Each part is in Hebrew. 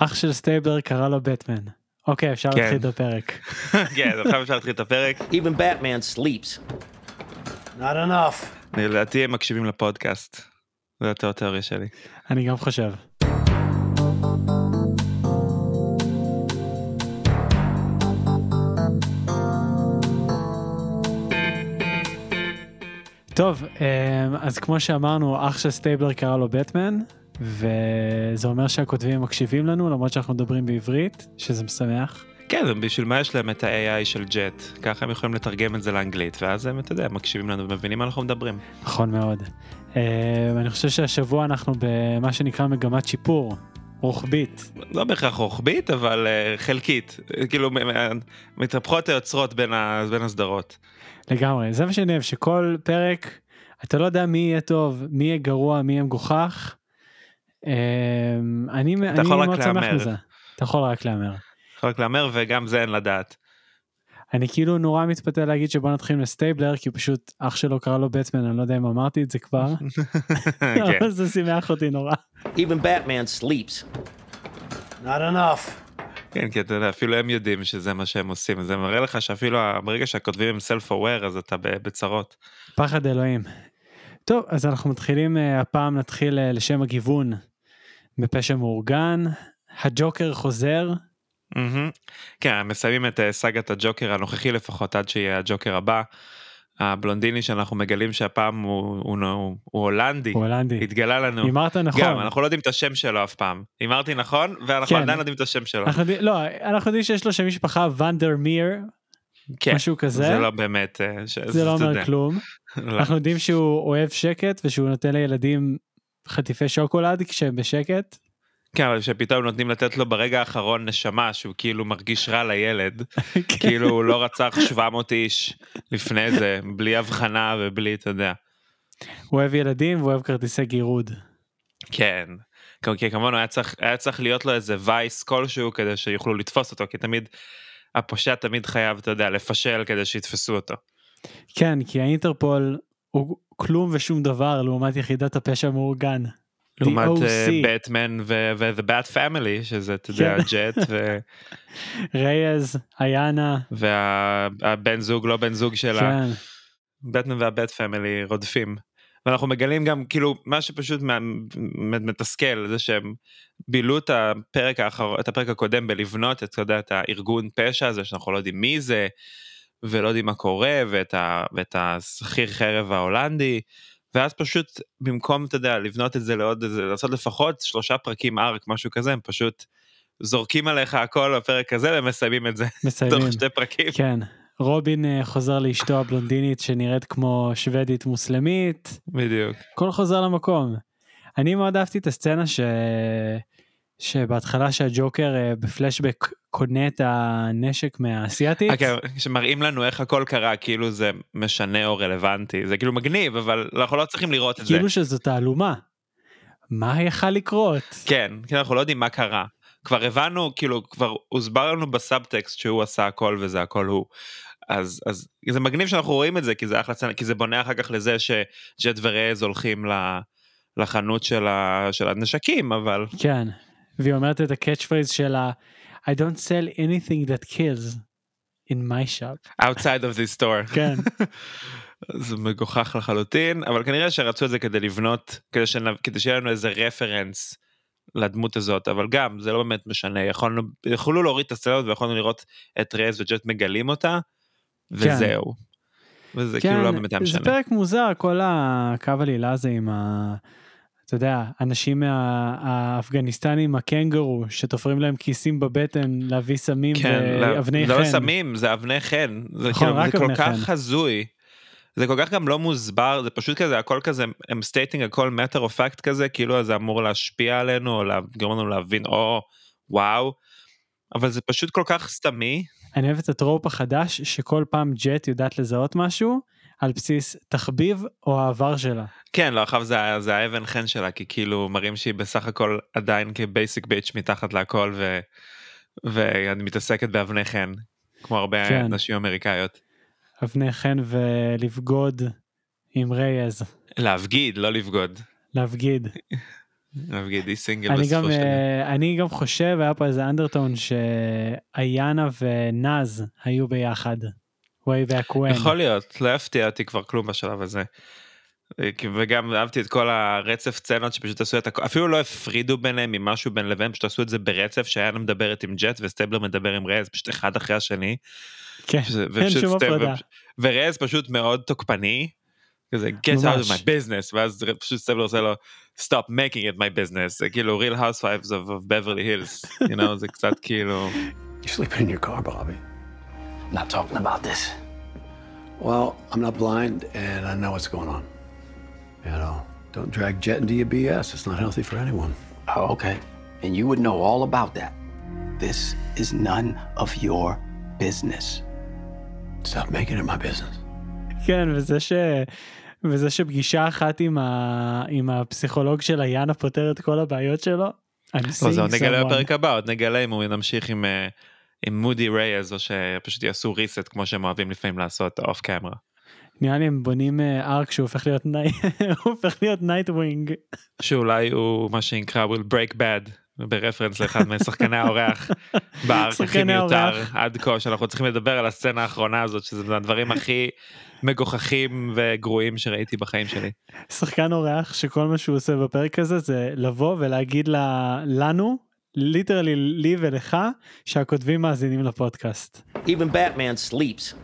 אח של סטייבלר קרא לו בטמן. אוקיי, אפשר כן. להתחיל את הפרק. כן, עכשיו אפשר להתחיל את הפרק. Even Batman sleeps. Not enough. לדעתי הם מקשיבים לפודקאסט. זו יותר התיאוריה שלי. אני גם חושב. טוב, אמ, אז כמו שאמרנו, אח של סטייבלר קרא לו בטמן, וזה אומר שהכותבים מקשיבים לנו, למרות שאנחנו מדברים בעברית, שזה משמח. כן, בשביל מה יש להם את ה-AI של ג'ט? ככה הם יכולים לתרגם את זה לאנגלית, ואז הם, אתה יודע, מקשיבים לנו ומבינים מה אנחנו מדברים. נכון מאוד. אמ, אני חושב שהשבוע אנחנו במה שנקרא מגמת שיפור, רוחבית. לא בהכרח רוחבית, אבל uh, חלקית. כאילו, מ- מתהפכות היוצרות בין, ה- בין הסדרות. לגמרי, זה מה שאני אוהב, שכל פרק, אתה לא יודע מי יהיה טוב, מי יהיה גרוע, מי יהיה מגוחך. אמ, אני מאוד שמח. מזה. אתה יכול רק להמר. יכול רק להמר, וגם זה אין לדעת. אני כאילו נורא מתפתה להגיד שבוא נתחיל מסטייבלר, כי פשוט אח שלו קרא לו בטמן, אני לא יודע אם אמרתי את זה כבר, כן. אבל זה שימח אותי נורא. Even Batman sleeps. Not enough. כן, כי אתה יודע, אפילו הם יודעים שזה מה שהם עושים, זה מראה לך שאפילו ברגע שהכותבים הם self aware אז אתה בצרות. פחד אלוהים. טוב, אז אנחנו מתחילים, אה, הפעם נתחיל אה, לשם הגיוון בפשע מאורגן, הג'וקר חוזר, מהמם. כן, מסיימים את אה, סאגת הג'וקר הנוכחי לפחות עד שיהיה הג'וקר הבא. הבלונדיני שאנחנו מגלים שהפעם הוא, הוא, הוא, הוא הולנדי, הוא הולנדי. התגלה לנו. הימרת נכון. גם, אנחנו לא יודעים את השם שלו אף פעם. הימרתי נכון, ואנחנו כן. עדיין לא יודעים את השם שלו. אנחנו לא, אנחנו יודעים שיש לו שם משפחה ונדר מיר, כן, משהו כזה. זה לא באמת... אה, ש- זה לא אתה אומר יודע. כלום. לא. אנחנו יודעים שהוא אוהב שקט ושהוא נותן לילדים חטיפי שוקולד כשהם בשקט. כן, אבל שפתאום נותנים לתת לו ברגע האחרון נשמה שהוא כאילו מרגיש רע לילד. כאילו הוא לא רצח 700 איש לפני זה, בלי הבחנה ובלי, אתה יודע. הוא אוהב ילדים והוא אוהב כרטיסי גירוד. כן. כי כמובן היה צריך, היה צריך להיות לו איזה וייס כלשהו כדי שיוכלו לתפוס אותו, כי תמיד, הפושע תמיד חייב, אתה יודע, לפשל כדי שיתפסו אותו. כן, כי האינטרפול הוא כלום ושום דבר לעומת יחידת הפשע המאורגן. לעומת. בטמן ו-The Bat Family, שזה, אתה יודע, כן. ג'ט, ו- רייז, איינה, והבן זוג, לא בן זוג של ה... כן, בטמן והבט פמילי רודפים. ואנחנו מגלים גם כאילו מה שפשוט מתסכל זה שהם בילו את הפרק האחרון את הפרק הקודם בלבנות את, אתה יודע, את הארגון פשע הזה שאנחנו לא יודעים מי זה ולא יודעים מה קורה ואת, ה, ואת השכיר חרב ההולנדי ואז פשוט במקום אתה יודע לבנות את זה לעוד איזה לעשות לפחות שלושה פרקים ארק משהו כזה הם פשוט זורקים עליך הכל בפרק הזה ומסיימים את זה מסיימים. תוך שתי פרקים. כן. רובין אה, חוזר לאשתו הבלונדינית שנראית כמו שוודית מוסלמית, בדיוק. הכל חוזר למקום. אני מאוד אהבתי את הסצנה ש... שבהתחלה שהג'וקר אה, בפלשבק קונה את הנשק מהאסייתית. אוקיי, שמראים לנו איך הכל קרה כאילו זה משנה או רלוונטי זה כאילו מגניב אבל אנחנו לא צריכים לראות את זה כאילו שזו תעלומה. מה יכל לקרות? כן כי אנחנו לא יודעים מה קרה כבר הבנו כאילו כבר הוסבר לנו בסאבטקסט שהוא עשה הכל וזה הכל הוא אז אז זה מגניב שאנחנו רואים את זה כי זה אחלה סצנה כי זה בונה אחר כך לזה שג'ט ורייז הולכים ל- לחנות של, ה, של הנשקים אבל כן. והיא אומרת את ה catch phrase שלה I don't sell anything that kills in my shop. outside of this store כן. זה מגוחך לחלוטין אבל כנראה שרצו את זה כדי לבנות כדי, שנ... כדי שיהיה לנו איזה רפרנס לדמות הזאת אבל גם זה לא באמת משנה יכולנו יכולו להוריד את הסצנות ויכולנו לראות את רז וג'ט מגלים אותה וזהו. וזה כאילו לא באמת היה כן, זה משנה. פרק מוזר כל הקו עלילה הזה עם ה... אתה יודע, אנשים האפגניסטנים הקנגורו שתופרים להם כיסים בבטן להביא סמים כן, ואבני לא, חן. לא סמים זה אבני חן זה נכון, כאילו זה כל כך חן. הזוי. זה כל כך גם לא מוסבר זה פשוט כזה הכל כזה הם stating הכל matter of fact כזה כאילו זה אמור להשפיע עלינו או לגרום לנו להבין או וואו. אבל זה פשוט כל כך סתמי אני אוהב את ה trope החדש שכל פעם ג'ט יודעת לזהות משהו על בסיס תחביב או העבר שלה. כן לא עכשיו זה, זה האבן חן שלה כי כאילו מראים שהיא בסך הכל עדיין כ basic bitch מתחת להכל ו, ואני מתעסקת באבני חן כמו הרבה כן. נשים אמריקאיות. אבני חן ולבגוד עם רייז. להבגיד לא לבגוד. להבגיד. אוהב גידי סינגל בסופו של דבר. אה, אני גם חושב, היה פה איזה undertone שאיינה ונאז היו ביחד. Way back when. יכול להיות, לא יפתיע אותי כבר כלום בשלב הזה. וגם אהבתי את כל הרצף סצנות שפשוט עשו את הכל, אפילו לא הפרידו ביניהם ממשהו בין לבין, פשוט עשו את זה ברצף, שאיינה מדברת עם ג'ט וסטייבלר מדבר עם רז, פשוט אחד אחרי השני. כן, אין שום הפרדה. ורז פשוט מאוד תוקפני. כזה get out of my business ואז פשוט סטייבלר עושה לו stop making it my business זה כאילו real housewives of, Beverly Hills you know זה קצת כאילו You sleeping in your car, Bobby? Not talking about this. Well, I'm not blind, and I know what's going on. You know, don't drag Jet into your BS. It's not healthy for anyone. Oh, okay. And you would know all about that. This is none of your business. Stop making it my business. כן, וזה ש... וזה שפגישה אחת עם, ה... עם הפסיכולוג של איינה פותר את כל הבעיות שלו. I'm לא, זה עוד seeing נגלה someone. בפרק הבא עוד נגלה אם הוא נמשיך עם אה, עם moody רייז או שפשוט יעשו reset כמו שהם אוהבים לפעמים לעשות off camera. נראה לי הם בונים אה, arc שהוא הופך להיות ני... הוא הופך להיות Nightwing. שאולי הוא מה שנקרא will break bad ברפרנס לאחד משחקני האורח ב arc הכי מיותר. עד כה שאנחנו צריכים לדבר על הסצנה האחרונה הזאת שזה מהדברים הכי מגוחכים וגרועים שראיתי בחיים שלי. שחקן אורח שכל מה שהוא עושה בפרק הזה זה לבוא ולהגיד לה, לנו, literally לי ולך, שהכותבים מאזינים לפודקאסט. Even Batman sleeps.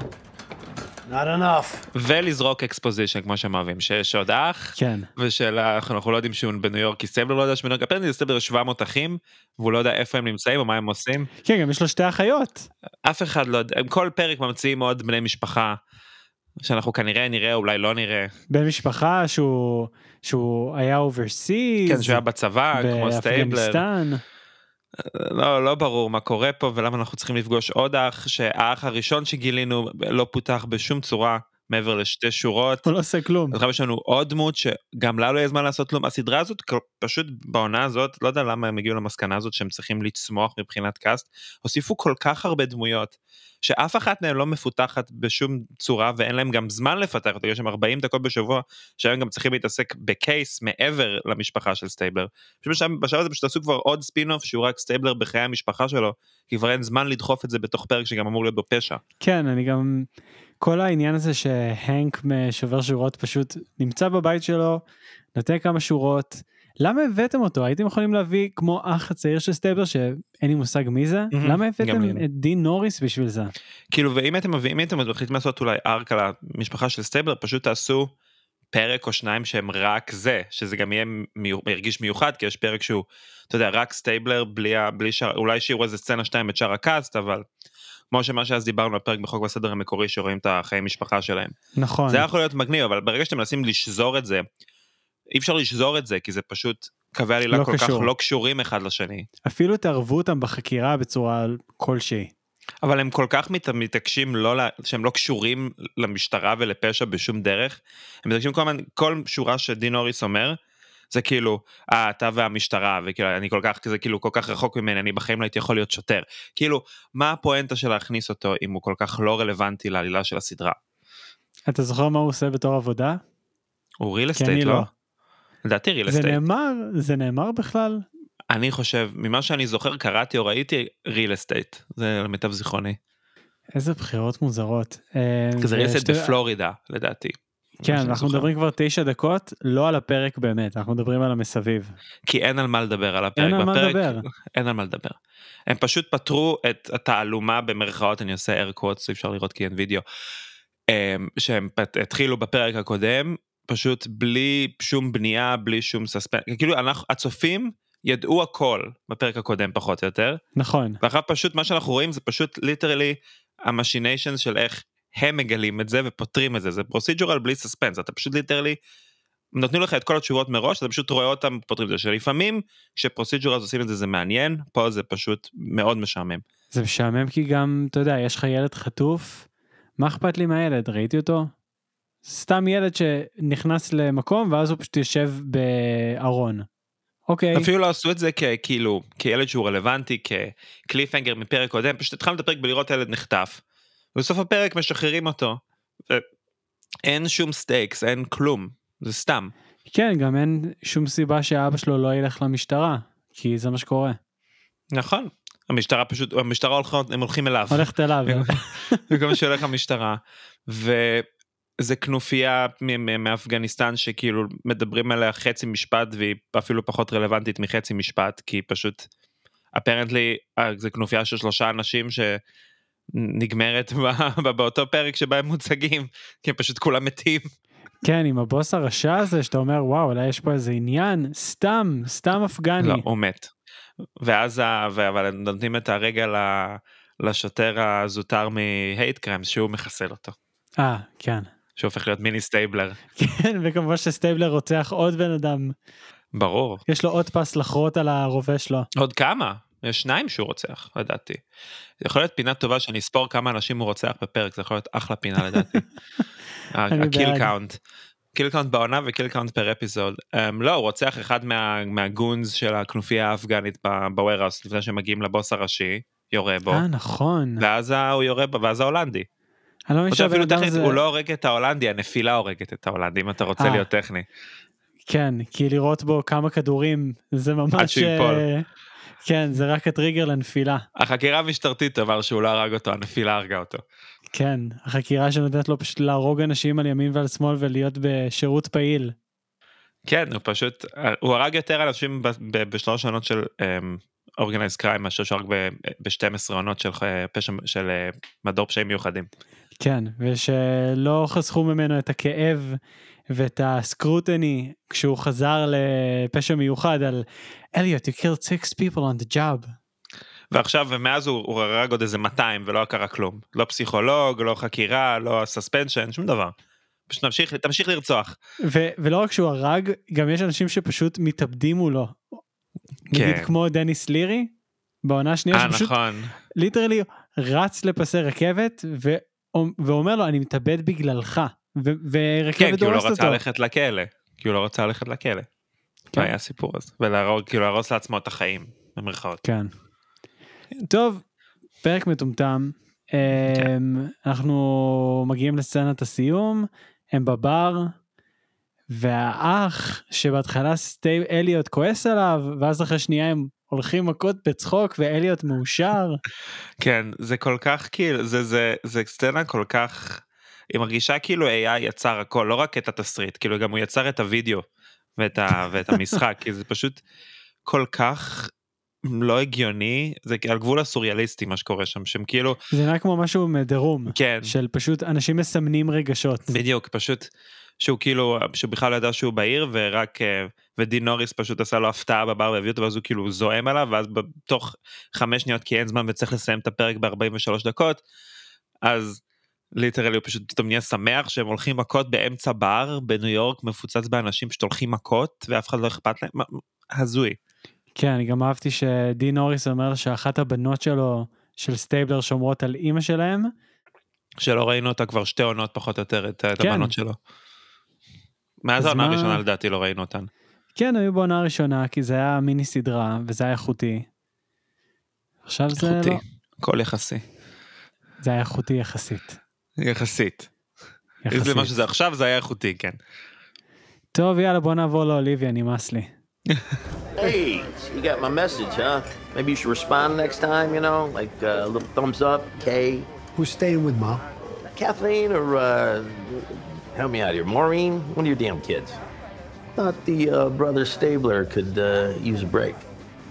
Not enough. ולזרוק exposition כמו שהם אוהבים שיש עוד אח כן. ושאלה אנחנו אנחנו לא יודעים שהוא בניו יורק כי סטייבלר לא יודע שבניו יורק רנדל סטייבלר 700 אחים והוא לא יודע איפה הם נמצאים או מה הם עושים כן, גם יש לו שתי אחיות. אף אחד לא יודע הם כל פרק ממציאים עוד בני משפחה שאנחנו כנראה נראה אולי לא נראה בן משפחה שהוא, שהוא היה overseas. כן שהוא היה בצבא כמו סטייבלר. לא לא ברור מה קורה פה ולמה אנחנו צריכים לפגוש עוד אח שהאח הראשון שגילינו לא פותח בשום צורה מעבר לשתי שורות. הוא לא עושה כלום. אז עכשיו יש לנו עוד דמות שגם לה לא יהיה זמן לעשות כלום הסדרה הזאת פשוט בעונה הזאת לא יודע למה הם הגיעו למסקנה הזאת שהם צריכים לצמוח מבחינת קאסט הוסיפו כל כך הרבה דמויות שאף אחת מהן לא מפותחת בשום צורה ואין להם גם זמן לפתח אותה יש שם 40 דקות בשבוע שהם גם צריכים להתעסק ב case מעבר למשפחה של סטייבלר. בשלב הזה פשוט עשו כבר עוד ספין אוף שהוא רק סטייבלר בחיי המשפחה שלו כי כבר אין זמן לדחוף את זה בתוך פרק שגם אמור להיות בו פשע. כן, אני גם... כל העניין הזה שהנק משובר שורות פשוט נמצא בבית שלו, נותן כמה שורות. למה הבאתם אותו? הייתם יכולים להביא כמו אח הצעיר של סטייבלר שאין לי מושג מי זה? מהמם, למה הבאתם. את דין נוריס בשביל זה? כאילו ואם אתם מביאים אם אתם מחליטים לעשות אולי ארק על המשפחה של סטייבלר פשוט תעשו פרק או שניים שהם רק זה שזה גם יהיה מיו- ירגיש מיוחד כי יש פרק שהוא אתה יודע רק סטייבלר בלי בלי שאר אולי שיראו איזה סצנה שתיים את שאר הקאסט אבל. כמו שמה שאז דיברנו בפרק בחוק בסדר המקורי שרואים את החיי משפחה שלהם נכון. זה יכול להיות מגניב אבל ברגע שאתם מנסים לשזור את זה אי אפשר לשזור את זה כי זה פשוט קווי עלילה לא כל כך קשור. לא קשורים אחד לשני אפילו תערבו אותם בחקירה בצורה כלשהי. אבל הם כל כך מת, מתעקשים לא, שהם לא קשורים למשטרה ולפשע בשום דרך. הם מתעקשים כל הזמן, כל שורה שדין אוריס אומר, זה כאילו, אה, אתה והמשטרה, וכאילו, אני כל כך, זה כאילו כל כך רחוק ממני, אני בחיים לא הייתי יכול להיות שוטר. כאילו, מה הפואנטה של להכניס אותו אם הוא כל כך לא רלוונטי לעלילה של הסדרה? אתה זוכר מה הוא עושה בתור עבודה? הוא real estate, לא. לא? לדעתי real זה estate. נאמר, זה נאמר בכלל? אני חושב, ממה שאני זוכר, קראתי או ראיתי real estate. זה למיטב זיכרוני. איזה בחירות מוזרות. זה real estate בפלורידה, לדעתי. כן, אנחנו זוכר. מדברים כבר תשע דקות, לא על הפרק באמת, אנחנו מדברים על המסביב. כי אין על מה לדבר על הפרק. אין על מה בפרק, לדבר. אין על מה לדבר. הם פשוט פתרו את התעלומה במרכאות, אני עושה air quotes, אפשר לראות כי אין וידאו, אמ, שהם התחילו בפרק הקודם, פשוט בלי שום בנייה, בלי שום סספנס, כאילו אנחנו, הצופים ידעו הכל בפרק הקודם פחות או יותר, נכון, ואחר פשוט מה שאנחנו רואים זה פשוט literally ה machination של איך הם מגלים את זה ופותרים את זה, זה procedural בלי סספנס, אתה פשוט literally נותנים לך את כל התשובות מראש, אתה פשוט רואה אותם פותרים את זה, שלפעמים כשפרוסיג'ורל עושים את זה זה מעניין, פה זה פשוט מאוד משעמם. זה משעמם כי גם, אתה יודע, יש לך ילד חטוף, מה אכפת לי מהילד? ראיתי אותו? סתם ילד שנכנס למקום ואז הוא פשוט יושב בארון. אוקיי, אפילו לא עשו את זה ככאילו כילד שהוא רלוונטי כקליפהנגר מפרק קודם פשוט התחלנו את הפרק בלראות ילד נחטף. ובסוף הפרק משחררים אותו. אין שום stakes אין כלום זה סתם. כן, גם אין שום סיבה שאבא שלו לא ילך למשטרה, כי זה מה שקורה. נכון. המשטרה פשוט, המשטרה הולכות, הם הולכים אליו. הולכת אליו. וכל מה שהולך למשטרה. וזה כנופיה מאפגניסטן שכאילו מדברים עליה חצי משפט והיא אפילו פחות רלוונטית מחצי משפט כי פשוט apparently זה כנופיה של שלושה אנשים שנגמרת ב- באותו פרק שבה הם מוצגים כי הם פשוט כולם מתים. כן, עם הבוס הרשע הזה, שאתה אומר, וואו, אולי יש פה איזה עניין, סתם, סתם אפגני. לא, הוא מת. ואז, אבל נותנים את הרגע ל- לשוטר הזוטר מה hate crimes שהוא מחסל אותו. אה, כן. שהוא הופך להיות מיני סטייבלר. כן, וכמובן שסטייבלר רוצח עוד בן אדם. ברור. יש לו עוד פס לחרוט על הרובה שלו. עוד כמה? יש שניים שהוא רוצח, לדעתי. זה יכול להיות פינה טובה שאני אספור כמה אנשים הוא רוצח בפרק, זה יכול להיות אחלה פינה לדעתי. ה kill. Count. Kill count בעונה ו kill count per episode. Um, לא, הוא רוצח אחד מה, מה goons של הכנופיה האפגנית ב warehouse לפני שהם מגיעים לבוס הראשי, יורה בו. אה, נכון. ואז הוא יורה בו, ואז ההולנדי. אני לא מבין אם טכנית הזה... הוא לא הורג את ההולנדי, הנפילה הורגת את ההולנדי, אם אתה רוצה אה. להיות טכני. כן, כי לראות בו כמה כדורים, זה ממש... עד שהוא ייפול. כן, זה רק הטריגר לנפילה. החקירה המשטרתית אמר שהוא לא הרג אותו, הנפילה הרגה אותו. כן, החקירה שנותנת לו פשוט להרוג אנשים על ימין ועל שמאל ולהיות בשירות פעיל. כן, הוא פשוט, הוא הרג יותר אנשים בשלוש עונות של אורגנייז קריים מאשר שהוא הרג ב-12 עונות של אה, פשע של אה, מדור פשעים מיוחדים. כן, ושלא חסכו ממנו את הכאב ואת ה scrutiny כשהוא חזר לפשע מיוחד על אליוט, you killed six people on the job. ועכשיו ומאז הוא, הוא הרג עוד איזה 200 ולא קרה כלום. לא פסיכולוג, לא חקירה, לא suspension, שום דבר. פשוט תמשיך, תמשיך לרצוח. ו- ולא רק שהוא הרג, גם יש אנשים שפשוט מתאבדים מולו. נגיד כן. כמו דניס לירי, בעונה השנייה, אה שפשוט נכון. literally רץ לפסי רכבת ו- ואומר לו אני מתאבד בגללך. ו- כן, ורכבת כי הוא לא דורסת רצה אותו. ללכת לכלא. כי הוא לא רצה ללכת לכלא. כן. היה הסיפור הזה. ולהרוג, כאילו להרוס לעצמו את החיים, במרכאות. כן. טוב, פרק מטומטם. אמ, אנחנו מגיעים לסצנת הסיום, הם בבר, והאח שבהתחלה סטייב אליוט כועס עליו, ואז אחרי שנייה הם הולכים מכות בצחוק ואליוט מאושר. כן, זה כל כך כאילו, זה, זה, זה סצנה כל כך, היא מרגישה כאילו AI יצר הכל, לא רק את התסריט, כאילו גם הוא יצר את הוידאו ואת, ה, ואת המשחק, כי זה פשוט כל כך לא הגיוני, זה על גבול הסוריאליסטי מה שקורה שם, שהם כאילו, זה נראה כמו משהו מדרום, כן, של פשוט אנשים מסמנים רגשות. בדיוק, פשוט שהוא כאילו, שהוא בכלל לא ידע שהוא בעיר ורק, אה, ודין נוריס פשוט עשה לו הפתעה בבר והביא אותו ואז הוא כאילו זועם עליו ואז בתוך חמש שניות כי אין זמן וצריך לסיים את הפרק ב-43 דקות, אז literally הוא פשוט פתאום נהיה שמח שהם הולכים מכות באמצע בר בניו יורק מפוצץ באנשים פשוט הולכים מכות ואף אחד לא אכפת להם, הזוי. כן, אני גם אהבתי שדין נוריס אומר שאחת הבנות שלו, של סטייבלר, שומרות על אימא שלהם. שלא ראינו אותה כבר שתי עונות פחות או יותר את, כן. הבנות שלו. מאז אז העונה מה- הראשונה לדעתי לא ראינו אותן. כן, היו בעונה הראשונה, כי זה היה מיני סדרה, וזה היה איכותי. עכשיו זה איכותי, לא. הכל יחסי. זה היה איכותי יחסית. יחסית. אם זה יחסית. מה שזה עכשיו זה היה איכותי כן. טוב, יאללה, בוא נעבור לאוליביה, נמאס לי. Hey, you got my message, huh? Maybe you should respond next time, you know? Like uh, a little thumbs up, K. Who's staying with mom? Kathleen or, uh, help me out here, Maureen? One of your damn kids. Thought the uh, brother Stabler could uh, use a break.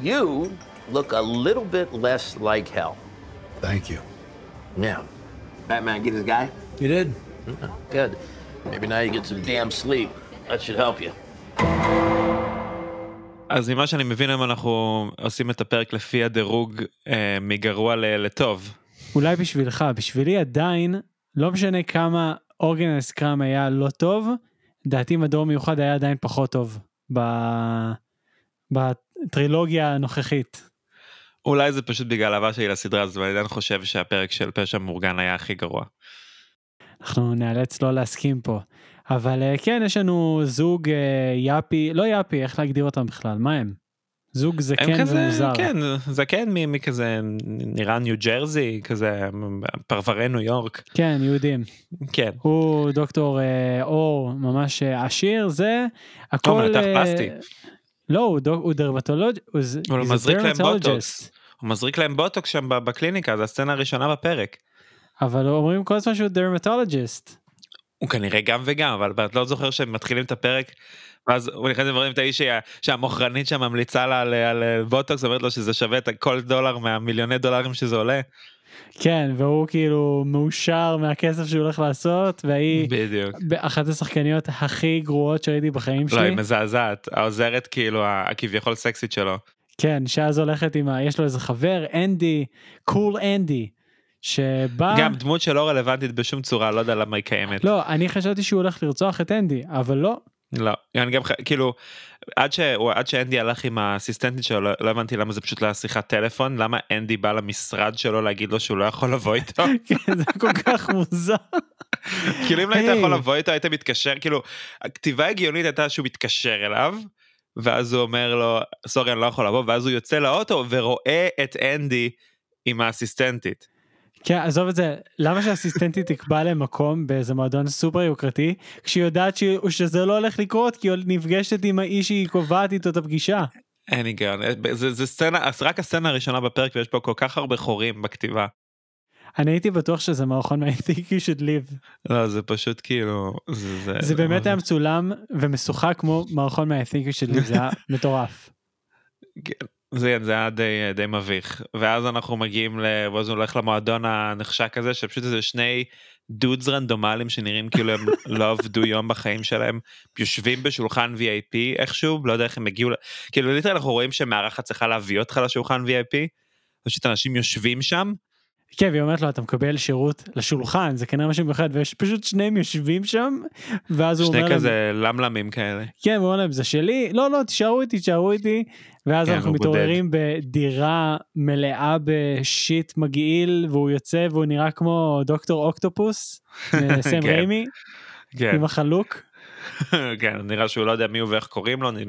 You look a little bit less like hell. Thank you. Yeah. Batman get his guy? You did? Good. Maybe now you get some damn sleep. That should help you. אז ממה שאני מבין היום אנחנו עושים את הפרק לפי הדירוג אה, מגרוע ל- לטוב. אולי בשבילך, בשבילי עדיין, לא משנה כמה אורגנל קראם היה לא טוב, דעתי מדור מיוחד היה עדיין פחות טוב ב... בטרילוגיה הנוכחית. אולי זה פשוט בגלל אהבה שלי לסדרה הזאת, אבל אני עדיין חושב שהפרק של פשע מאורגן היה הכי גרוע. אנחנו נאלץ לא להסכים פה. אבל אה, כן, יש לנו זוג אה, יאפי, לא יאפי, איך להגדיר אותם בכלל? מה הם? זוג זקן כזה, ומוזר. כן, זקן מכזה נראה ניו ג'רזי, כזה פרברי ניו יורק, כן, יהודים. כן. הוא דוקטור אה, אור ממש עשיר, זה הכל... מנתח אה, פלסטי. לא, הוא דוק- הוא דרמטולוג... הוא הוא מזריק להם dermatologist. בוטוקס. הוא מזריק להם בוטוקס שם בקליניקה, זו הסצנה הראשונה בפרק. אבל אומרים כל הזמן שהוא dermatologist. הוא כנראה גם וגם, אבל את לא זוכר שהם מתחילים את הפרק, ואז הוא נכנס לדברים את האיש שה- שהמוכרנית שם ממליצה לה על, על בוטוקס, אומרת לו שזה שווה את כל דולר מהמיליוני דולרים שזה עולה. כן, והוא כאילו מאושר מהכסף שהוא הולך לעשות, והיא בדיוק. אחת השחקניות הכי גרועות שראיתי בחיים לא, היא שלי. מזעזעת, העוזרת כאילו הכביכול סקסית שלו. כן, שאז הולכת עם ה... יש לו איזה חבר, אנדי, קול אנדי, שבא... גם דמות שלא רלוונטית בשום צורה, לא יודע למה היא קיימת. לא, אני חשבתי שהוא הולך לרצוח את אנדי, אבל לא. לא, אני גם כאילו, עד, שהוא, עד שאנדי הלך עם האסיסטנטית שלו, לא, לא הבנתי למה זה פשוט לא היה שיחת טלפון, למה אנדי בא למשרד שלו להגיד לו שהוא לא יכול לבוא איתו. כן, זה כל כך מוזר. כאילו אם לא היית היי. יכול לבוא איתו, היית מתקשר, כאילו, הכתיבה הגיונית הייתה שהוא מתקשר אליו, ואז הוא אומר לו, סורי, אני לא יכול לבוא, ואז הוא יוצא לאוטו ורואה את אנדי עם האסיסטנטית. כן, עזוב את זה, למה שהאסיסטנטית תקבע להם מקום באיזה מועדון סופר יוקרתי, כשהיא יודעת ש... שזה לא הולך לקרות, כי היא נפגשת עם האיש שהיא קובעת איתו את הפגישה. אין היגיון, זה, זה סצנה, אז רק הסצנה הראשונה בפרק ויש פה כל כך הרבה חורים בכתיבה. אני הייתי בטוח שזה מערכון מ-I think you should live. לא, זה פשוט כאילו, זה, זה, זה באמת היה מצולם ומשוחק כמו מערכון מ-I think you should live, זה היה מטורף. כן, זה, זה היה די, די מביך ואז אנחנו מגיעים ל... ואז הוא הולך למועדון הנחשק הזה שפשוט איזה שני דודס רנדומליים שנראים כאילו הם לא עבדו יום בחיים שלהם יושבים בשולחן VIP איכשהו לא יודע איך הם הגיעו כאילו ליטרל אנחנו רואים שמארחת צריכה להביא אותך לשולחן VIP. פשוט אנשים יושבים שם כן, והיא אומרת לו, אתה מקבל שירות לשולחן, זה כנראה משהו מיוחד, ויש פשוט שניהם יושבים שם, ואז הוא אומר שני להם, כזה למלמים כאלה. כן, הוא אומר להם, זה שלי, לא, לא, תישארו איתי, תישארו איתי, ואז כן, אנחנו הוא בודד. מתעוררים בדירה מלאה בשיט מגעיל, והוא יוצא והוא נראה כמו דוקטור אוקטופוס, אה, סם כן. ריימי, כן, עם החלוק. כן, נראה שהוא לא יודע מי הוא ואיך קוראים לו, אני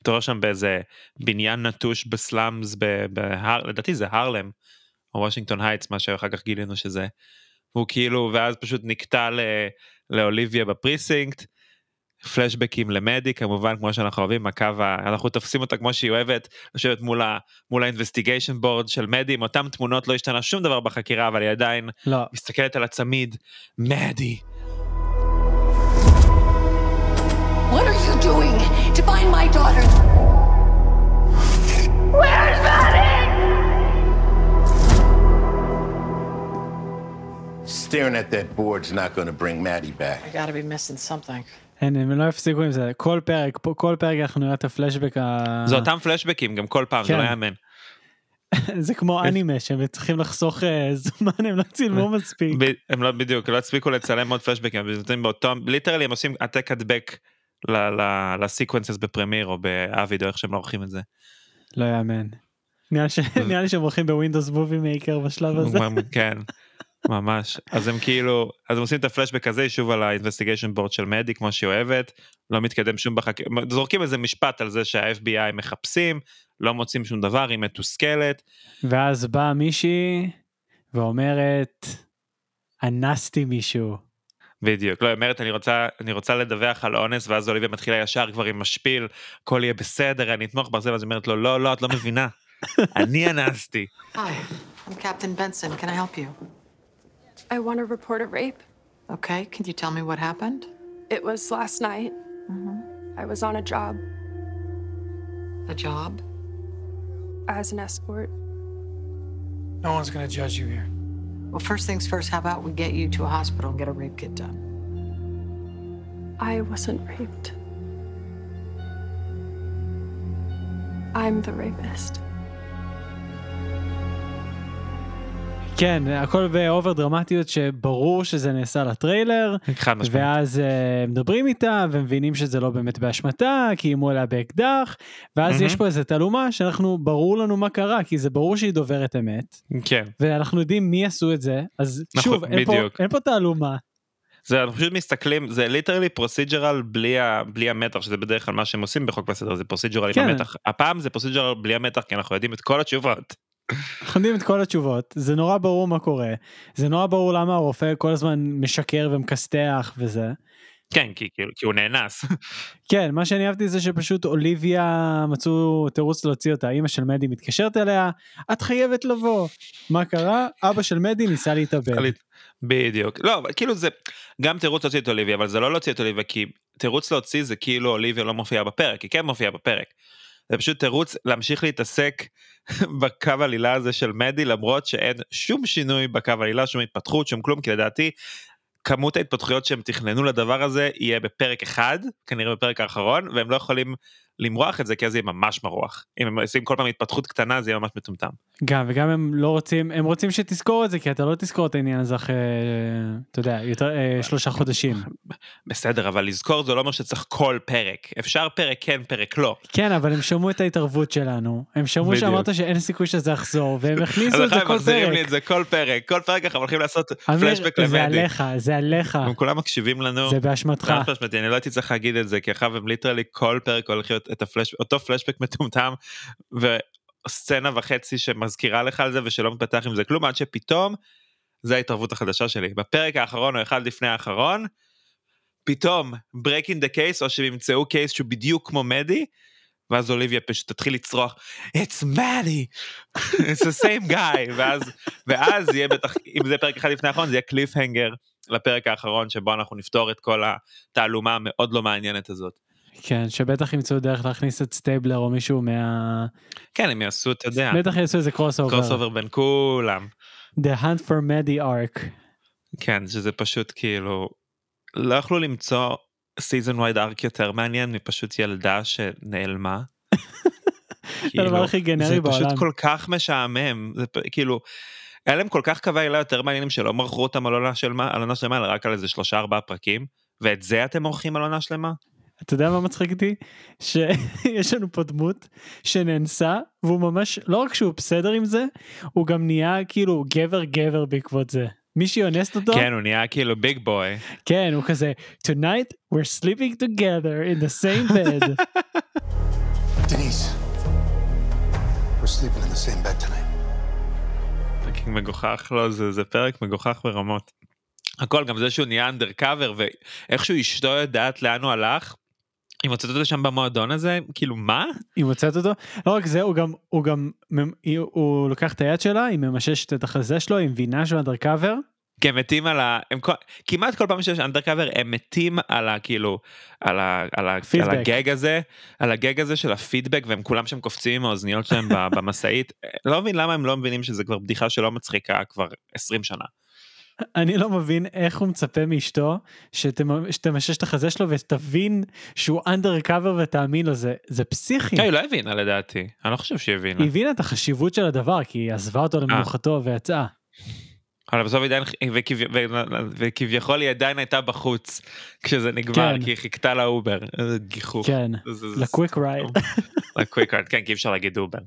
מתעורר שם באיזה בניין נטוש ב slums, ב- בהר, לדעתי זה הרלם, או וושינגטון הייטס, מה שאחר כך גילינו שזה. הוא כאילו, ואז פשוט נקטע ל- לאוליביה בפריסינקט, פלשבקים למדי, כמובן, כמו שאנחנו אוהבים, הקו, ה- אנחנו תופסים אותה כמו שהיא אוהבת, לשבת מול ה- מול האינבסטיגיישן בורד של מדי, עם אותם תמונות, לא השתנה שום דבר בחקירה, אבל היא עדיין לא, מסתכלת על הצמיד, מדי. What are you doing to find my daughter? Staring at that board's not going to bring Maddie back. I gotta be missing something. אין, הם לא הפסיקו עם זה, כל פרק, פה- כל פרק אנחנו נראה את הפלשבק, ה- זה אותם פלשבקים גם כל פעם, זה כן. לא יאמן. זה כמו אנימה, שהם צריכים לחסוך אה, זמן, הם לא צילמו מספיק. הם לא בדיוק לא הספיקו לצלם עוד פלשבקים הם נותנים באותו literally הם עושים העתק הדבק ל sequences בפרמייר או באביד או איך שהם לא עורכים את זה. לא יאמן. נראה לי שהם הולכים ב Windows Movie Maker בשלב הזה. כן. ממש אז הם כאילו אז הם עושים את הפלשבק הזה שוב על ה investigation board של מדי כמו שהיא אוהבת לא מתקדם שום בחקירה זורקים איזה משפט על זה שה-FBI מחפשים לא מוצאים שום דבר היא מתוסכלת ואז באה מישהי ואומרת, אנסתי מישהו. בדיוק לא היא אומרת אני רוצה אני רוצה לדווח על אונס ואז אוליביה מתחילה ישר כבר עם משפיל הכל יהיה בסדר אני אתמוך בזה ואז היא אומרת לו לא לא את לא מבינה אני אנסתי Hi, I'm Captain Benson. Can I help you? I want to report a rape. Okay, can you tell me what happened? It was last night. Mm-hmm. I was on a job A job? as an escort. No one's gonna judge you here. Well, first things first, how about we get you to a hospital and get a rape kit done? I wasn't raped. I'm the rapist. כן, הכל באובר דרמטיות שברור שזה נעשה לטריילר, חד משמעית. ואז uh, מדברים איתה ומבינים שזה לא באמת באשמתה, כי איימו עליה באקדח, ואז מהמם. יש פה איזה תעלומה שאנחנו, ברור לנו מה קרה, כי זה ברור שהיא דוברת אמת, כן ואנחנו יודעים מי עשו את זה, אז נכון, שוב, אין פה. אין פה תעלומה. זה אנחנו פשוט מסתכלים זה literally procedural בלי, ה, בלי המתח שזה בדרך כלל מה שהם עושים בחוק בסדר זה procedural כן. עם המתח הפעם זה procedural בלי המתח כי אנחנו יודעים את כל התשובות. אנחנו יודעים את כל התשובות, זה נורא ברור מה קורה, זה נורא ברור למה הרופא כל הזמן משקר ומכסתח וזה. כן כי, כי, כי הוא נאנס. כן, מה שאני אהבתי זה שפשוט אוליביה מצאו תירוץ להוציא אותה, אמא של מדי מתקשרת אליה, את חייבת לבוא. מה קרה? אבא של מדי ניסה להתאבד. בדיוק לא כאילו זה גם תירוץ להוציא את אוליביה אבל זה לא להוציא את אוליביה כי תירוץ להוציא זה כאילו אוליביה לא מופיעה בפרק היא כן מופיעה בפרק. זה פשוט תירוץ להמשיך להתעסק בקו עלילה הזה של מדי למרות שאין שום שינוי בקו עלילה שום התפתחות שום כלום כי לדעתי כמות ההתפתחויות שהם תכננו לדבר הזה יהיה בפרק אחד כנראה בפרק האחרון והם לא יכולים למרוח את זה כי אז זה יהיה ממש מרוח אם הם עושים כל פעם התפתחות קטנה זה יהיה ממש מטומטם. גם וגם הם לא רוצים הם רוצים שתזכור את זה כי אתה לא תזכור את העניין הזה אחרי אתה יודע יותר אה, שלושה חודשים. בסדר אבל לזכור זה לא אומר שצריך כל פרק אפשר פרק כן פרק לא. כן אבל הם שמעו את ההתערבות שלנו הם שמעו. שאמרת שאין סיכוי שזה יחזור והם הכניסו את זה כל מחזירים לי פרק. את זה כל פרק כל פרק אנחנו הולכים לעשות פלשבק זה למדי. עליך זה עליך הם כולם מקשיבים לנו. זה באשמתך. זה אני לא הייתי צריך להגיד את זה כי עכשיו הם ליטרלי כל פרק הולך להיות את הפלש, אותו פלשבק מטומטם וסצנה וחצי שמזכירה לך על זה ושלא מתפתח עם זה כלום עד שפתאום זה ההתערבות החדשה שלי. בפרק האחרון או אחד לפני האחרון פתאום breaking the case או שהם ימצאו קייס שהוא בדיוק כמו מדי ואז אוליביה פשוט תתחיל לצרוח it's Maddie it's the same guy! ואז ואז יהיה בטח אם זה פרק אחד לפני האחרון זה יהיה cliffhanger לפרק האחרון שבו אנחנו נפתור את כל התעלומה המאוד לא מעניינת הזאת. כן שבטח ימצאו דרך להכניס את סטייבלר או מישהו מה... כן הם יעשו אתה יודע בטח יעשו איזה crossover. Crossover בין כולם The Hunt for Maddie arc. כן שזה פשוט כאילו לא יכלו למצוא season-wide arc יותר מעניין מפשוט ילדה שנעלמה. הדבר הכי גנרי זה בעולם. פשוט כל כך משעמם זה פ- כאילו. היה להם כל כך קווי עילה יותר מעניינים שלא מרחו אותם על עונה שלמה על עונה שלמה אלא רק על איזה שלושה ארבעה פרקים ואת זה אתם עורכים על עונה שלמה? אתה יודע מה מצחיק אותי? שיש לנו פה דמות שנאנסה והוא ממש לא רק שהוא בסדר עם זה הוא גם נהיה כאילו גבר גבר בעקבות זה. מישהי אונסת אותו? כן הוא נהיה כאילו ביג בוי. כן הוא כזה tonight we're sleeping together in the same bed. Denise, we're sleeping in the same bed tonight. פרק מגוחך לא זה זה פרק מגוחך ברמות. הכל גם זה שהוא נהיה אנדר קאבר ואיכשהו אשתו יודעת לאן הוא הלך. היא מוצאת אותו שם במועדון הזה כאילו מה? היא מוצאת אותו לא רק זה הוא גם הוא גם היא- הוא לוקח את היד שלה היא ממששת את החזה שלו היא מבינה שהוא אנדרקאבר. הם מתים על ה... הם. כמעט כל פעם שיש אנדר קאבר הם מתים על ה... כאילו... על, ה... על, ה... על. הגג הזה, על הגג הזה של הפידבק והם כולם שם קופצים עם האוזניות שלהם במשאית. לא מבין למה הם לא מבינים שזה כבר בדיחה שלא מצחיקה כבר 20 שנה. אני לא מבין איך הוא מצפה מאשתו שתמ- שתמשש את החזה שלו ותבין שהוא אנדרקאבר ותאמין לו זה זה פסיכי. כן, היא לא הבינה לדעתי, אני לא חושב שהיא הבינה. היא הבינה את החשיבות של הדבר כי היא עזבה אותו למנוחתו ויצאה. אבל בסוף היא עדיין, וכביכול היא עדיין הייתה בחוץ כשזה נגמר, כן. כי היא חיכתה לאובר. איזה גיחוך. כן, לקוויק רייד. לקוויק רייד, כן, כי אי אפשר להגיד אובר.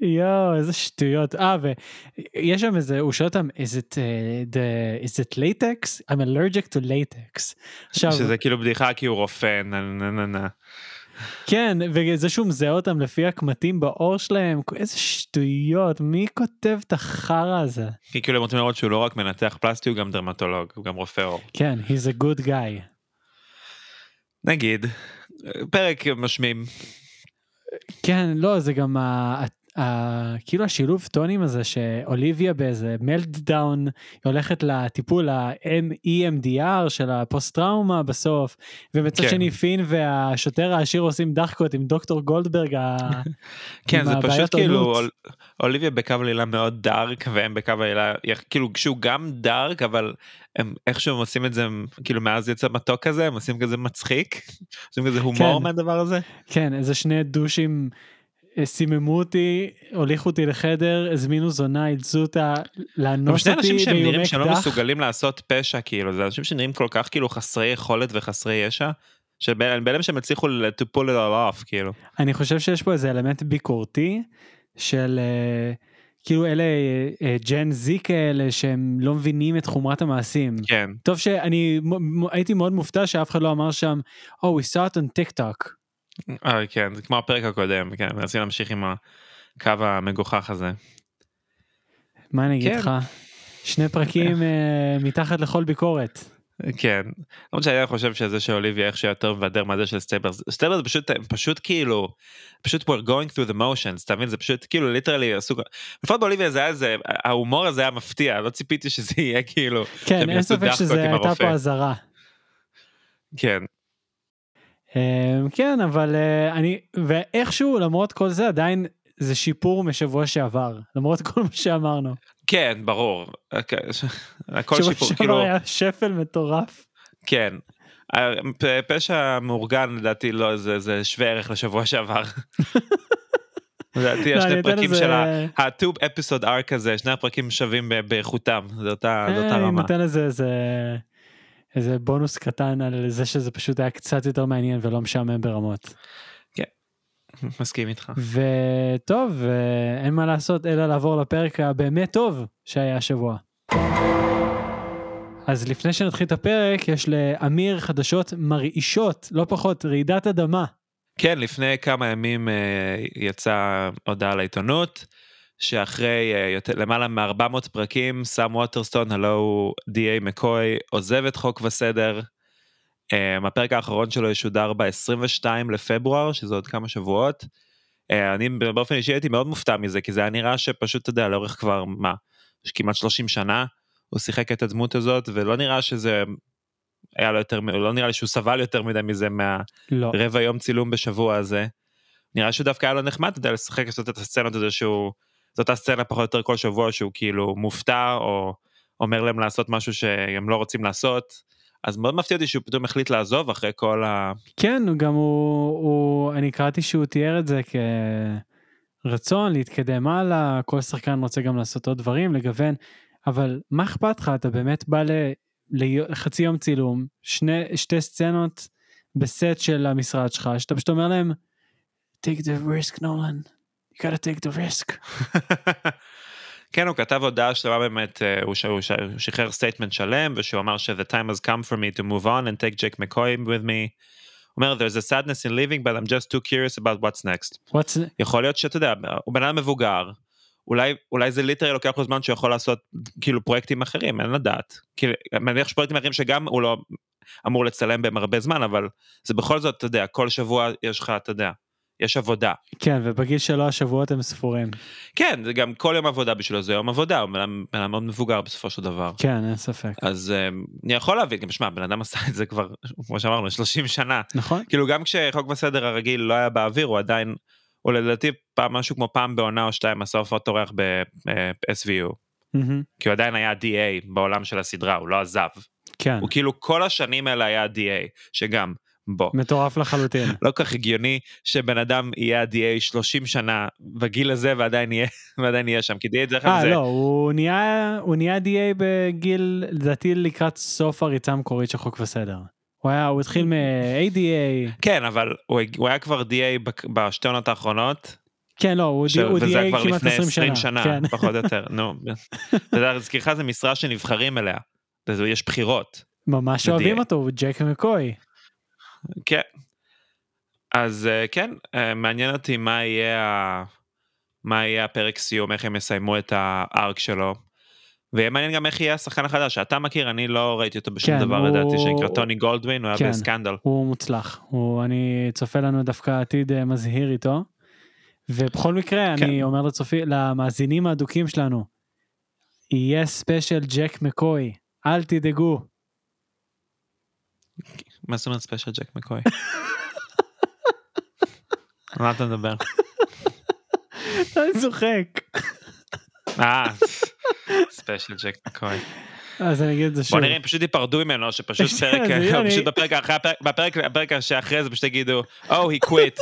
יואו איזה שטויות. אה ויש שם איזה הוא שואל אותם is it, uh, the, is it latex? I'm allergic to latex. עכשיו שזה כאילו בדיחה כי הוא רופא, נה נה נה נה. כן וזה שהוא מזהה אותם לפי הקמטים בעור שלהם איזה שטויות מי כותב את החרא הזה. כי כאילו הם רוצים לראות שהוא לא רק מנתח פלסטי, הוא גם דרמטולוג, הוא גם רופא עור. כן he's a good guy. נגיד, פרק משמים. כן לא זה גם ה... ה... כאילו השילוב טונים הזה שאוליביה באיזה meltdown היא הולכת לטיפול ה-EMDR של הפוסט טראומה בסוף ומצד כן. שני פין והשוטר העשיר עושים דחקות עם דוקטור גולדברג. ה... כן, זה פשוט כאילו. אול- אוליביה בקו עלילה מאוד דארק, והם בקו עלילה, כאילו, כשהוא גם דארק, אבל הם איכשהו הם עושים את זה, הם, כאילו, מאז יצא מתוק כזה, הם עושים כזה מצחיק, עושים כזה הומור כן. מהדבר הזה. כן איזה שני דושים סיממו אותי הוליכו אותי לחדר הזמינו זונה אילצו אותה לאנוס שני אנשים אותי שהם נראים באיומי שהם לא אקדח. מסוגלים לעשות פשע, כאילו, זה אנשים שנראים כל כך כאילו חסרי יכולת וחסרי ישע, שבאלה שהם הצליחו to pull it all off, כאילו. אני חושב שיש פה איזה אלמנט ביקורתי של אה, כאילו אלה אה, ג'ן זי כאלה שהם לא מבינים את חומרת המעשים. כן. טוב שאני הייתי מאוד מופתע שאף אחד לא אמר שם, Oh, we saw it on TikTok. אה, כן, זה כמו הפרק הקודם, כן, מנסים להמשיך עם הקו המגוחך הזה. מה אני אגיד כן. לך? שני פרקים אה, מתחת לכל ביקורת. כן, למרות שאני חושב שזה שאוליביה איך שיותר מבדר מה זה של סטייבלר זה פשוט, פשוט כאילו, פשוט we're going through the motions, אתה מבין? זה פשוט כאילו literally עשו, לפחות באוליביה זה היה זה, ההומור הזה היה מפתיע, לא ציפיתי שזה יהיה כאילו, כן, אין ספק שזה הייתה. פה אזהרה. כן, כן, אבל אה, אני, ואיכשהו למרות כל זה עדיין זה שיפור משבוע שעבר, למרות כל מה שאמרנו. כן, ברור, אוקיי, הכל שיפור, כאילו, היה שפל מטורף. כן, הפ- פשע מאורגן לדעתי לא, זה זה שווה ערך לשבוע שעבר. לדעתי לא, אני השני אתן פרקים של ה-two episode arc הזה, שני הפרקים שווים באיכותם, זה אותה אה, אני רמה. נותן לזה איזה, איזה בונוס קטן על זה שזה פשוט היה קצת יותר מעניין ולא משעמם ברמות. מסכים איתך. וטוב, אה, אין מה לעשות אלא לעבור לפרק הבאמת טוב שהיה השבוע. אז לפני שנתחיל את הפרק, יש לאמיר חדשות מרעישות, לא פחות, רעידת אדמה. כן, לפני כמה ימים אה, יצאה הודעה לעיתונות, שאחרי אה, יותר, למעלה מ-400 פרקים, סאם ווטרסטון, הלו הוא D.A. מקוי, עוזב את חוק וסדר. אה, הפרק האחרון שלו ישודר ב-22 לפברואר, שזה עוד כמה שבועות. אה, אני באופן אישי הייתי מאוד מופתע מזה, כי זה היה נראה שפשוט, אתה יודע, לאורך כבר, מה, כמעט 30 שנה, הוא שיחק את הדמות הזאת, ולא נראה שזה היה לו יותר, לא נראה לי שהוא סבל יותר מדי מזה מה... לא. יום צילום בשבוע הזה. נראה שהוא דווקא היה לו נחמד, אתה יודע, לשחק לעשות את הסצנות הזה שהוא, זאת הסצנה פחות או יותר כל שבוע שהוא כאילו מופתע או אומר להם לעשות משהו שהם לא רוצים לעשות. אז מאוד מפתיע אותי שהוא פתאום החליט לעזוב אחרי כל ה... כן, גם הוא, הוא, אני קראתי שהוא תיאר את זה כרצון להתקדם הלאה, כל שחקן רוצה גם לעשות עוד דברים, לגוון, אבל מה אכפת לך, אתה באמת בא ל, לחצי יום צילום, שני, שתי סצנות בסט של המשרד שלך, שאתה פשוט אומר להם, take the risk נולן, you gotta take the risk. כן, הוא כתב הודעה שלמה באמת, אה, הוא, ש... הוא, ש... הוא שחרר statement שלם, ושהוא אמר ש- the time has come for me to move on and take Jake McCoy with me. הוא אומר, there's a sadness in leaving, but I'm just too curious about what's next. What's... יכול להיות שאתה יודע, הוא בן אדם מבוגר, אולי, אולי זה literally לוקח לו זמן שהוא יכול לעשות כאילו פרויקטים אחרים, אין לדעת. כאילו, מניח שפרויקטים אחרים שגם הוא לא אמור לצלם בהם הרבה זמן, אבל זה בכל זאת, אתה יודע, כל שבוע יש לך, אתה יודע, יש עבודה. כן, ובגיל שלו השבועות הם ספורים. כן, זה גם כל יום עבודה בשבילו זה יום עבודה, הוא בן אדם- מאוד מבוגר בסופו של דבר. כן, אין ספק. אז אה, אני יכול להבין, גם שמע, בן אדם עשה את זה כבר, כמו שאמרנו, 30 שנה. נכון. כאילו גם כשחוק וסדר הרגיל לא היה באוויר, הוא עדיין, הוא לדעתי פעם משהו כמו פעם בעונה או שתיים עשה הופעות אורח ב-SVU. מהמם. כי הוא עדיין היה DA בעולם של הסדרה, הוא לא עזב. כן, הוא כאילו כל השנים האלה היה DA, שגם, בוא. מטורף לחלוטין. לא כך הגיוני שבן אדם יהיה ה-DA 30 שנה בגיל הזה ועדיין יהיה, ועדיין יהיה שם, כי DA דרך כלל אה, זה... לא, הוא נהיה, הוא נהיה DA בגיל, לדעתי לקראת סוף הריצה המקורית של חוק וסדר. הוא היה, הוא התחיל מ-ADA, כן, אבל הוא, הוא היה כבר DA בשתי עונות האחרונות, כן, לא, הוא, ש... הוא וזה היה DA כבר כמעט לפני 20 שנה. 20 שנה, כן. פחות או יותר, נו. אתה יודע, להזכירך זה משרה שנבחרים אליה, יש בחירות. ממש אוהבים DA. אותו, הוא ג'ק מקוי. כן. אז אה, כן, אה, מעניין אותי מה יהיה. מה יהיה הפרק סיום, איך הם יסיימו את הארק שלו. ויהיה מעניין גם איך יהיה השחקן החדש, אתה מכיר, אני לא ראיתי אותו בשום כן, דבר הוא- לדעתי, שנקרא טוני גולדווין, הוא היה כן. בסקנדל. הוא מוצלח, הוא, אני צופה לנו דווקא עתיד אה, מזהיר איתו. ובכל מקרה, כן. אני אומר לצופי, למאזינים האדוקים שלנו, יהיה special ג'ק מקוי, אל תדאגו. מה זאת אומרת special ג'ק מקוי? על מה אתה מדבר? אני צוחק. אה, special ג'ק מקוי. אז אני אגיד את זה שוב. בוא נראה אם פשוט ייפרדו ממנו, שפשוט זה, פרק, זה, פשוט בפרק אחרי, הפרק- בפרק, בפרק שאחרי זה פשוט יגידו, Oh, he quit.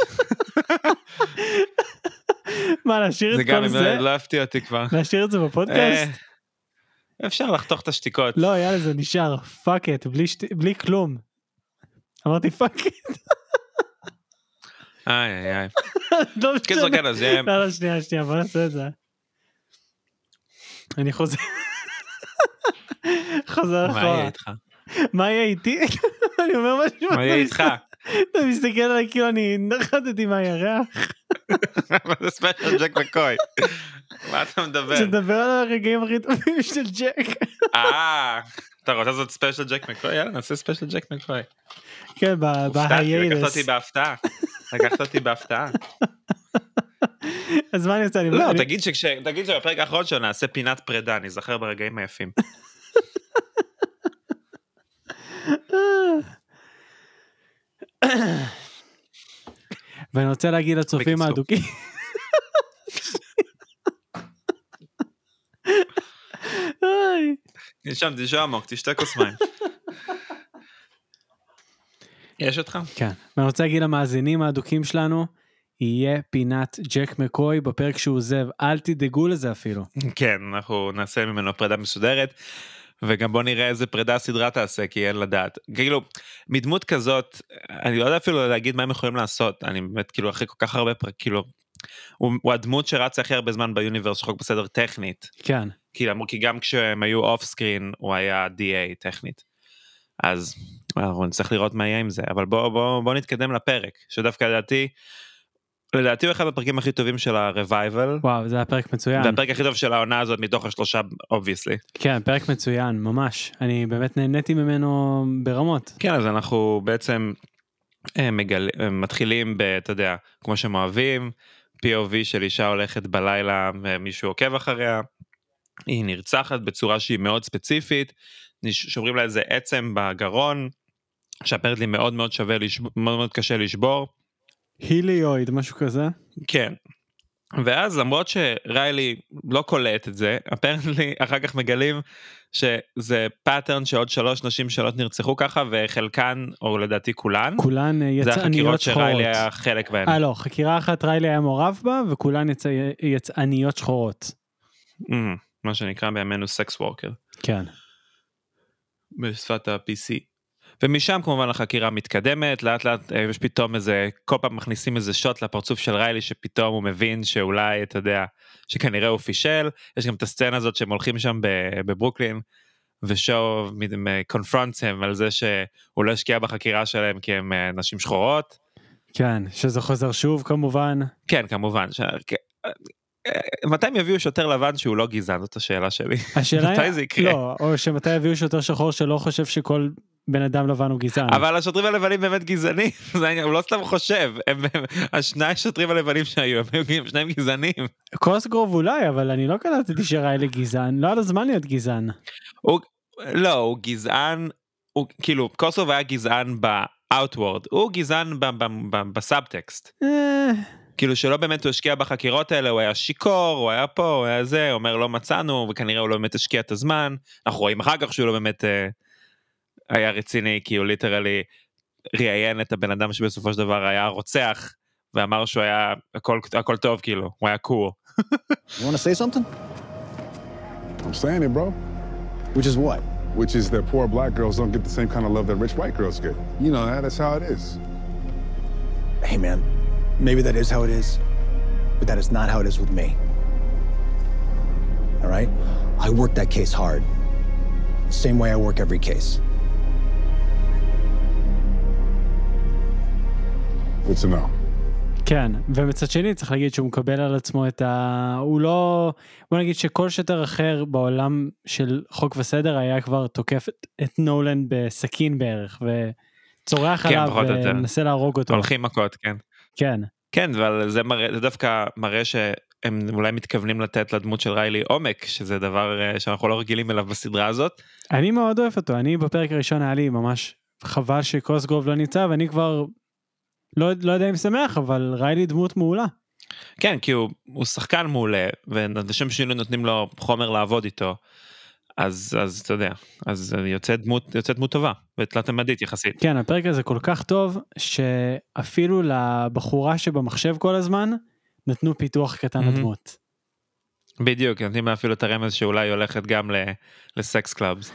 מה, להשאיר זה את גם, כל אם זה? לא- לא אהבתי אותי כבר. להשאיר את זה אה, בפודקאסט? אפשר לחתוך את השתיקות. לא, יאללה, זה נשאר. פאק את, בלי שט- בלי כלום. אמרתי פאק את. איי איי איי. לא קיצור משנה. כן, אז יהיה... לא, לא, שנייה, שנייה, בוא נעשה את זה. אני חוזר. חוזר מה יהיה אחורה. איתך? מה יהיה איתי? אני אומר משהו. מה יהיה אתה איתך? אתה מסתכל עליי כאילו אני נחתתי מהירח. מה זה special ג'ק מקוי? מה אתה מדבר? שתדבר על הרגעים הכי טובים של ג'ק. אה, אתה רוצה לעשות special ג'ק מקוי? יאללה נעשה special ג'ק מקוי. כן, ב- הופתעתי, לקחת. אותי בהפתעה. לקחת אותי בהפתעה. אז מה אני? אני- לא, אני- תגיד שבפרק האחרון שלנו נעשה פינת פרידה, נזכר ברגעים היפים. ואני רוצה להגיד לצופים. האדוקים. נשם, תשאר עמוק, תשתה כוס מים. יש אותך? כן. ואני רוצה להגיד למאזינים האדוקים שלנו, יהיה פינת ג'ק מקוי בפרק שהוא עוזב, אל תדאגו לזה אפילו. כן, אנחנו נעשה ממנו פרידה מסודרת. וגם בוא נראה איזה פרידה הסדרה תעשה כי אין לדעת כאילו מדמות כזאת אני לא יודע אפילו להגיד מה הם יכולים לעשות אני באמת כאילו אחרי כל כך הרבה פרק כאילו הוא, הוא הדמות שרצה הכי הרבה זמן ב universe חוק בסדר טכנית כן. כי, למ- כי גם כשהם היו off screen הוא היה DA טכנית. אז אנחנו נצטרך לראות מה יהיה עם זה אבל בוא בוא בוא נתקדם לפרק שדווקא לדעתי. לדעתי הוא אחד הפרקים הכי טובים של ה revival וואו, זה היה פרק מצוין. והפרק הכי טוב של העונה הזאת מתוך השלושה obviously. כן, פרק מצוין, ממש. אני באמת נהניתי ממנו ברמות. כן אז אנחנו בעצם אה, מגל... אה, מתחילים ב... אתה יודע כמו שהם אוהבים POV של אישה הולכת בלילה ומישהו עוקב אחריה. היא נרצחת בצורה שהיא מאוד ספציפית שוברים לה איזה עצם בגרון שאפרנטלי מאוד מאוד שווה לשב... מאוד מאוד קשה לשבור. היליואיד, משהו כזה. כן. ואז למרות שריילי לא קולט את זה, apparently אחר כך מגלים שזה pattern שעוד שלוש נשים שלוט נרצחו ככה וחלקן, או לדעתי כולן, כולן אה, זה יצאניות שחורות החקירות שחורות. שריילי היה חלק בהן. אה לא, חקירה אחת ריילי היה מעורב בה, וכולן יצא... יצאניות שחורות. Mm, מה שנקרא בימינו sex worker, כן. בשפת ה-PC. ומשם כמובן החקירה מתקדמת, לאט לאט אה, יש פתאום איזה, כל פעם מכניסים איזה shot לפרצוף של ריילי שפתאום הוא מבין שאולי, אתה יודע, שכנראה הוא פישל, יש גם את הסצנה הזאת שהם הולכים שם בברוקלין, ושואו קונפרונטס הם על זה שהוא לא השקיע בחקירה שלהם כי הם אה, נשים שחורות. כן, שזה חוזר שוב כמובן. כן, כמובן. ש... אה, מתי הם יביאו שוטר לבן שהוא לא גזען? זאת השאלה שלי. השאלה מתי זה יקרה? לא, או שמתי יביאו שוטר שחור שלא חושב שכל בן אדם לבן הוא גזען. אבל השוטרים הלבנים באמת גזענים, זה העניין, הוא לא סתם חושב, הם, הם, השני השוטרים הלבנים שהיו, הם היו שניים גזענים. קוסגרוב אולי, אבל אני לא קלטתי שריילי גזען, לא היה לו זמן להיות גזען. הוא, לא, הוא גזען, הוא כאילו, קוסגרוב היה גזען ב-outward, הוא גזען בסאבטקסט. אה, כאילו שלא באמת הוא השקיע בחקירות האלה, הוא היה שיכור, הוא היה פה, הוא היה זה, אומר לא מצאנו, וכנראה הוא לא באמת השקיע את הזמן. אנחנו רואים אחר כך שהוא לא באמת אה, היה רציני, כי הוא ליטרלי ראיין את הבן אדם שבסופו של דבר היה רוצח, ואמר שהוא היה, הכל, הכל טוב כאילו, הוא היה קור. You want to say something? I'm saying it, bro. Which is what? Which is that poor black girls don't get the same kind of love that rich white girls get. You know that. That's how it is. Hey, man, maybe that is how it is, but that is not how it is with me. All right? I work that case hard. Same way I work every case. Good to know. כן, ומצד שני צריך להגיד שהוא מקבל על עצמו את ה... הוא לא... בוא נגיד שכל שוטר אחר בעולם של חוק וסדר היה כבר תוקף את, את נולן בסכין בערך, וצורח כן, עליו. ומנסה להרוג אותו. הולכים מכות, כן. כן. כן, אבל זה, מראה, זה דווקא מראה שהם אולי מתכוונים לתת לדמות של ריילי עומק, שזה דבר אה, שאנחנו לא רגילים אליו בסדרה הזאת. אני מאוד אוהב אותו, אני בפרק הראשון היה לי ממש חבל שקוסגרוב לא נמצא, ואני כבר לא, לא יודע אם שמח, אבל ריילי דמות מעולה. כן, כי הוא, הוא שחקן מעולה, ואנשים שינוי נותנים לו חומר לעבוד איתו. אז, אז אתה יודע, אז יוצא דמות, יוצא דמות טובה, ותלת ממדית יחסית. כן, הפרק הזה כל כך טוב, שאפילו לבחורה שבמחשב כל הזמן, נתנו פיתוח קטן מהמם. לדמות. בדיוק, נותנים לה אפילו את הרמז שאולי היא הולכת גם לסקס קלאבס.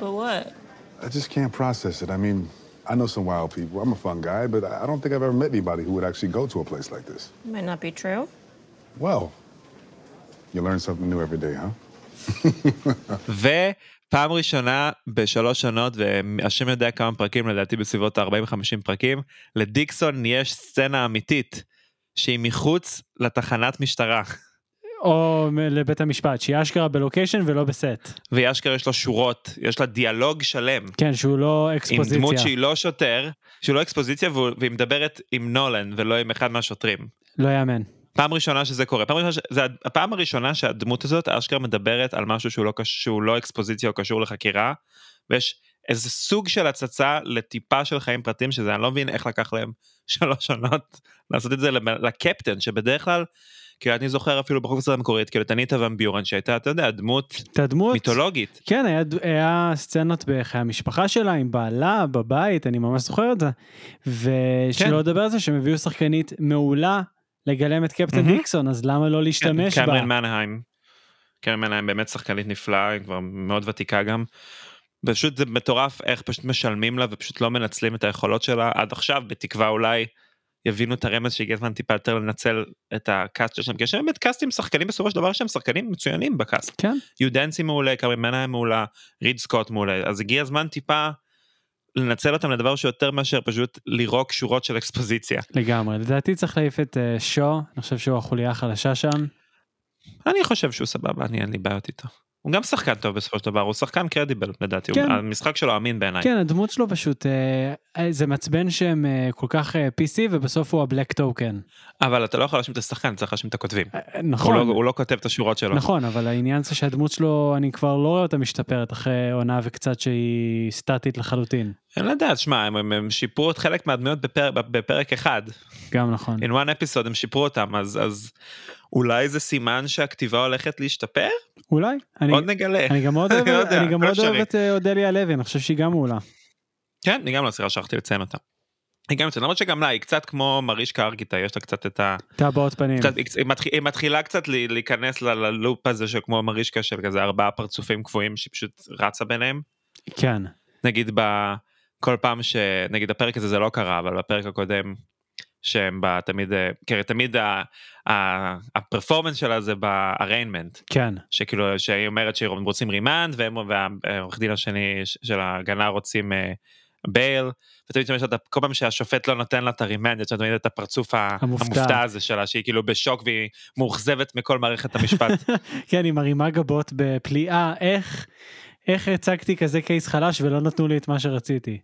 But what? I just can't process it. I mean, I know some wild people. I'm a fun guy, but I don't think I've ever met anybody who would actually go to a place like this. Might not be true. Well, you learn something new every day, huh? ופעם ראשונה בשלוש שנות, והשם יודע כמה פרקים, לדעתי בסביבות 40-50 פרקים, לדיקסון יש סצנה אמיתית, שהיא מחוץ לתחנת משטרה. או לבית המשפט, שהיא אשכרה בלוקיישן ולא בסט. והיא אשכרה יש לו שורות, יש לה דיאלוג שלם. כן, שהוא לא אקספוזיציה. עם דמות שהיא לא שוטר, שהיא לא אקספוזיציה, והיא מדברת עם נולן ולא עם אחד מהשוטרים. לא יאמן. פעם ראשונה שזה קורה, פעם ראשונה, ש... זה הפעם הראשונה שהדמות הזאת אשכרה מדברת על משהו שהוא לא, שהוא לא אקספוזיציה או קשור לחקירה, ויש איזה סוג של הצצה לטיפה של חיים פרטיים, שזה אני לא מבין איך לקח להם שלוש שנות לעשות את זה לקפטן, שבדרך כלל, כי אני זוכר אפילו בחוק הסרט המקורית, כאילו את אניטה ון ביורן שהייתה, אתה יודע, דמות, דמות מיתולוגית. כן, היה, היה סצנות בחיי המשפחה שלה עם בעלה בבית, אני ממש זוכר את זה. ושלא כן. לדבר על זה שהם הביאו שחקנית מעולה לגלם את קפטן mm-hmm. דיקסון, אז למה לא להשתמש כן, בה? קמרן מנהיים. קמרין מנהיים באמת שחקנית נפלאה, היא כבר מאוד ותיקה גם. פשוט זה מטורף איך פשוט משלמים לה ופשוט לא מנצלים את היכולות שלה עד עכשיו, בתקווה אולי יבינו את הרמז שהגיע הזמן טיפה יותר לנצל את ה cast שלהם, כי יש באמת cast-ים שחקנים בסופו של דבר שהם שחקנים מצוינים ב cast. כן. יו דאנסי מעולה, קמרין מנהיים מעולה, ריד סקוט מעולה, אז הגיע הזמן טיפה לנצל אותם לדבר שיותר מאשר פשוט לירוק שורות של אקספוזיציה. לגמרי, לדעתי צריך להעיף את uh, שו, אני חושב שהוא החוליה החלשה שם. אני חושב שהוא סבבה, אני אין לי בעיות איתו. הוא גם שחקן טוב בסופו של דבר, הוא שחקן קרדיבל לדעתי, כן. המשחק שלו אמין בעיניי. כן, הדמות שלו פשוט, אה, זה מעצבן שהם אה, כל כך אה, PC ובסוף הוא הבלק טוקן. אבל אתה לא יכול להאשים את השחקן, צריך להאשים את הכותבים. אה, נכון. הוא לא, הוא לא כותב את השורות שלו. נכון, אבל העניין זה שהדמות שלו, אני כבר לא רואה אותה משתפרת אחרי עונה וקצת שהיא סטטית לחלוטין. אין לדעת, שמע, הם, הם, הם שיפרו את חלק מהדמויות בפר, בפרק אחד. גם נכון. In one episode הם שיפרו אותם, אז, אז אולי זה סימן שהכתיבה הולכת להשתפר? אולי. אני, עוד נגלה. אני גם מאוד אוהב, לא יודע, אני גם מאוד אוהב את אה, אודליה לוי, אני חושב שהיא גם מעולה. כן, אני גם לא סירה שכחתי לציין אותה. היא גם יוצאת, למרות שגם לה, היא קצת כמו מרישקה ארגיטה, יש לה קצת את ה... את הבעות פנים. קצת, היא, מתחיל, היא מתחילה קצת להיכנס ללופ הזה של כמו מרישקה של כזה ארבעה פרצופים קבועים שהיא פשוט רצה ביניהם. כן. נגיד בכל פעם שנגיד הפרק הזה זה לא קרה, אבל בפרק הקודם שהם בה תמיד, כי תמיד ה performance שלה זה ב arraignment. כן. שכאילו, שהיא אומרת שהם רוצים remand, והם והעורך דין השני של ההגנה רוצים bail, ותמיד יש אותה, כל פעם שהשופט לא נותן לה את ה remand, יש לה תמיד את הפרצוף המופתע. המופתע הזה שלה, שהיא כאילו בשוק והיא מאוכזבת מכל מערכת המשפט. כן, היא מרימה גבות בפליאה, איך, איך הצגתי כזה case חלש ולא נתנו לי את מה שרציתי.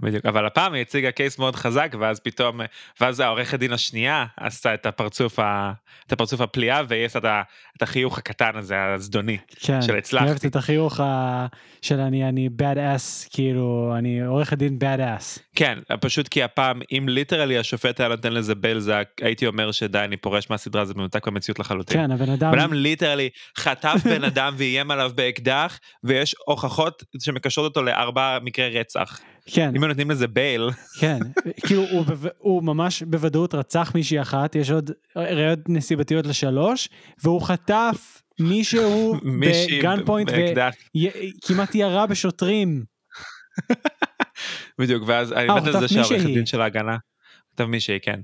בדיוק אבל הפעם היא הציגה case מאוד חזק ואז פתאום ואז העורכת דין השנייה עשתה את הפרצוף ה... את הפרצוף הפליאה והיא עשתה את החיוך הקטן הזה הזדוני כן, של הצלחתי. אני אוהבת את החיוך ה... של אני אני bad ass כאילו אני עורכת דין bad ass. כן פשוט כי הפעם אם literally השופט היה נותן לזה bail זה הייתי אומר שדי אני פורש מהסדרה זה מנותק במציאות לחלוטין. כן הבן אדם. בן אדם literally חטף בן אדם ואיים עליו באקדח ויש הוכחות שמקשרות אותו לארבע מקרי רצח. כן. אם נותנים לזה בייל. כן, כאילו הוא, הוא ממש בוודאות רצח מישהי אחת, יש עוד ראיות נסיבתיות לשלוש, והוא חטף מישהו בגן פוינט וכמעט ירה בשוטרים. בדיוק, ואז אני מת על זה שהעורכת דין של ההגנה, כתב מישהי, כן.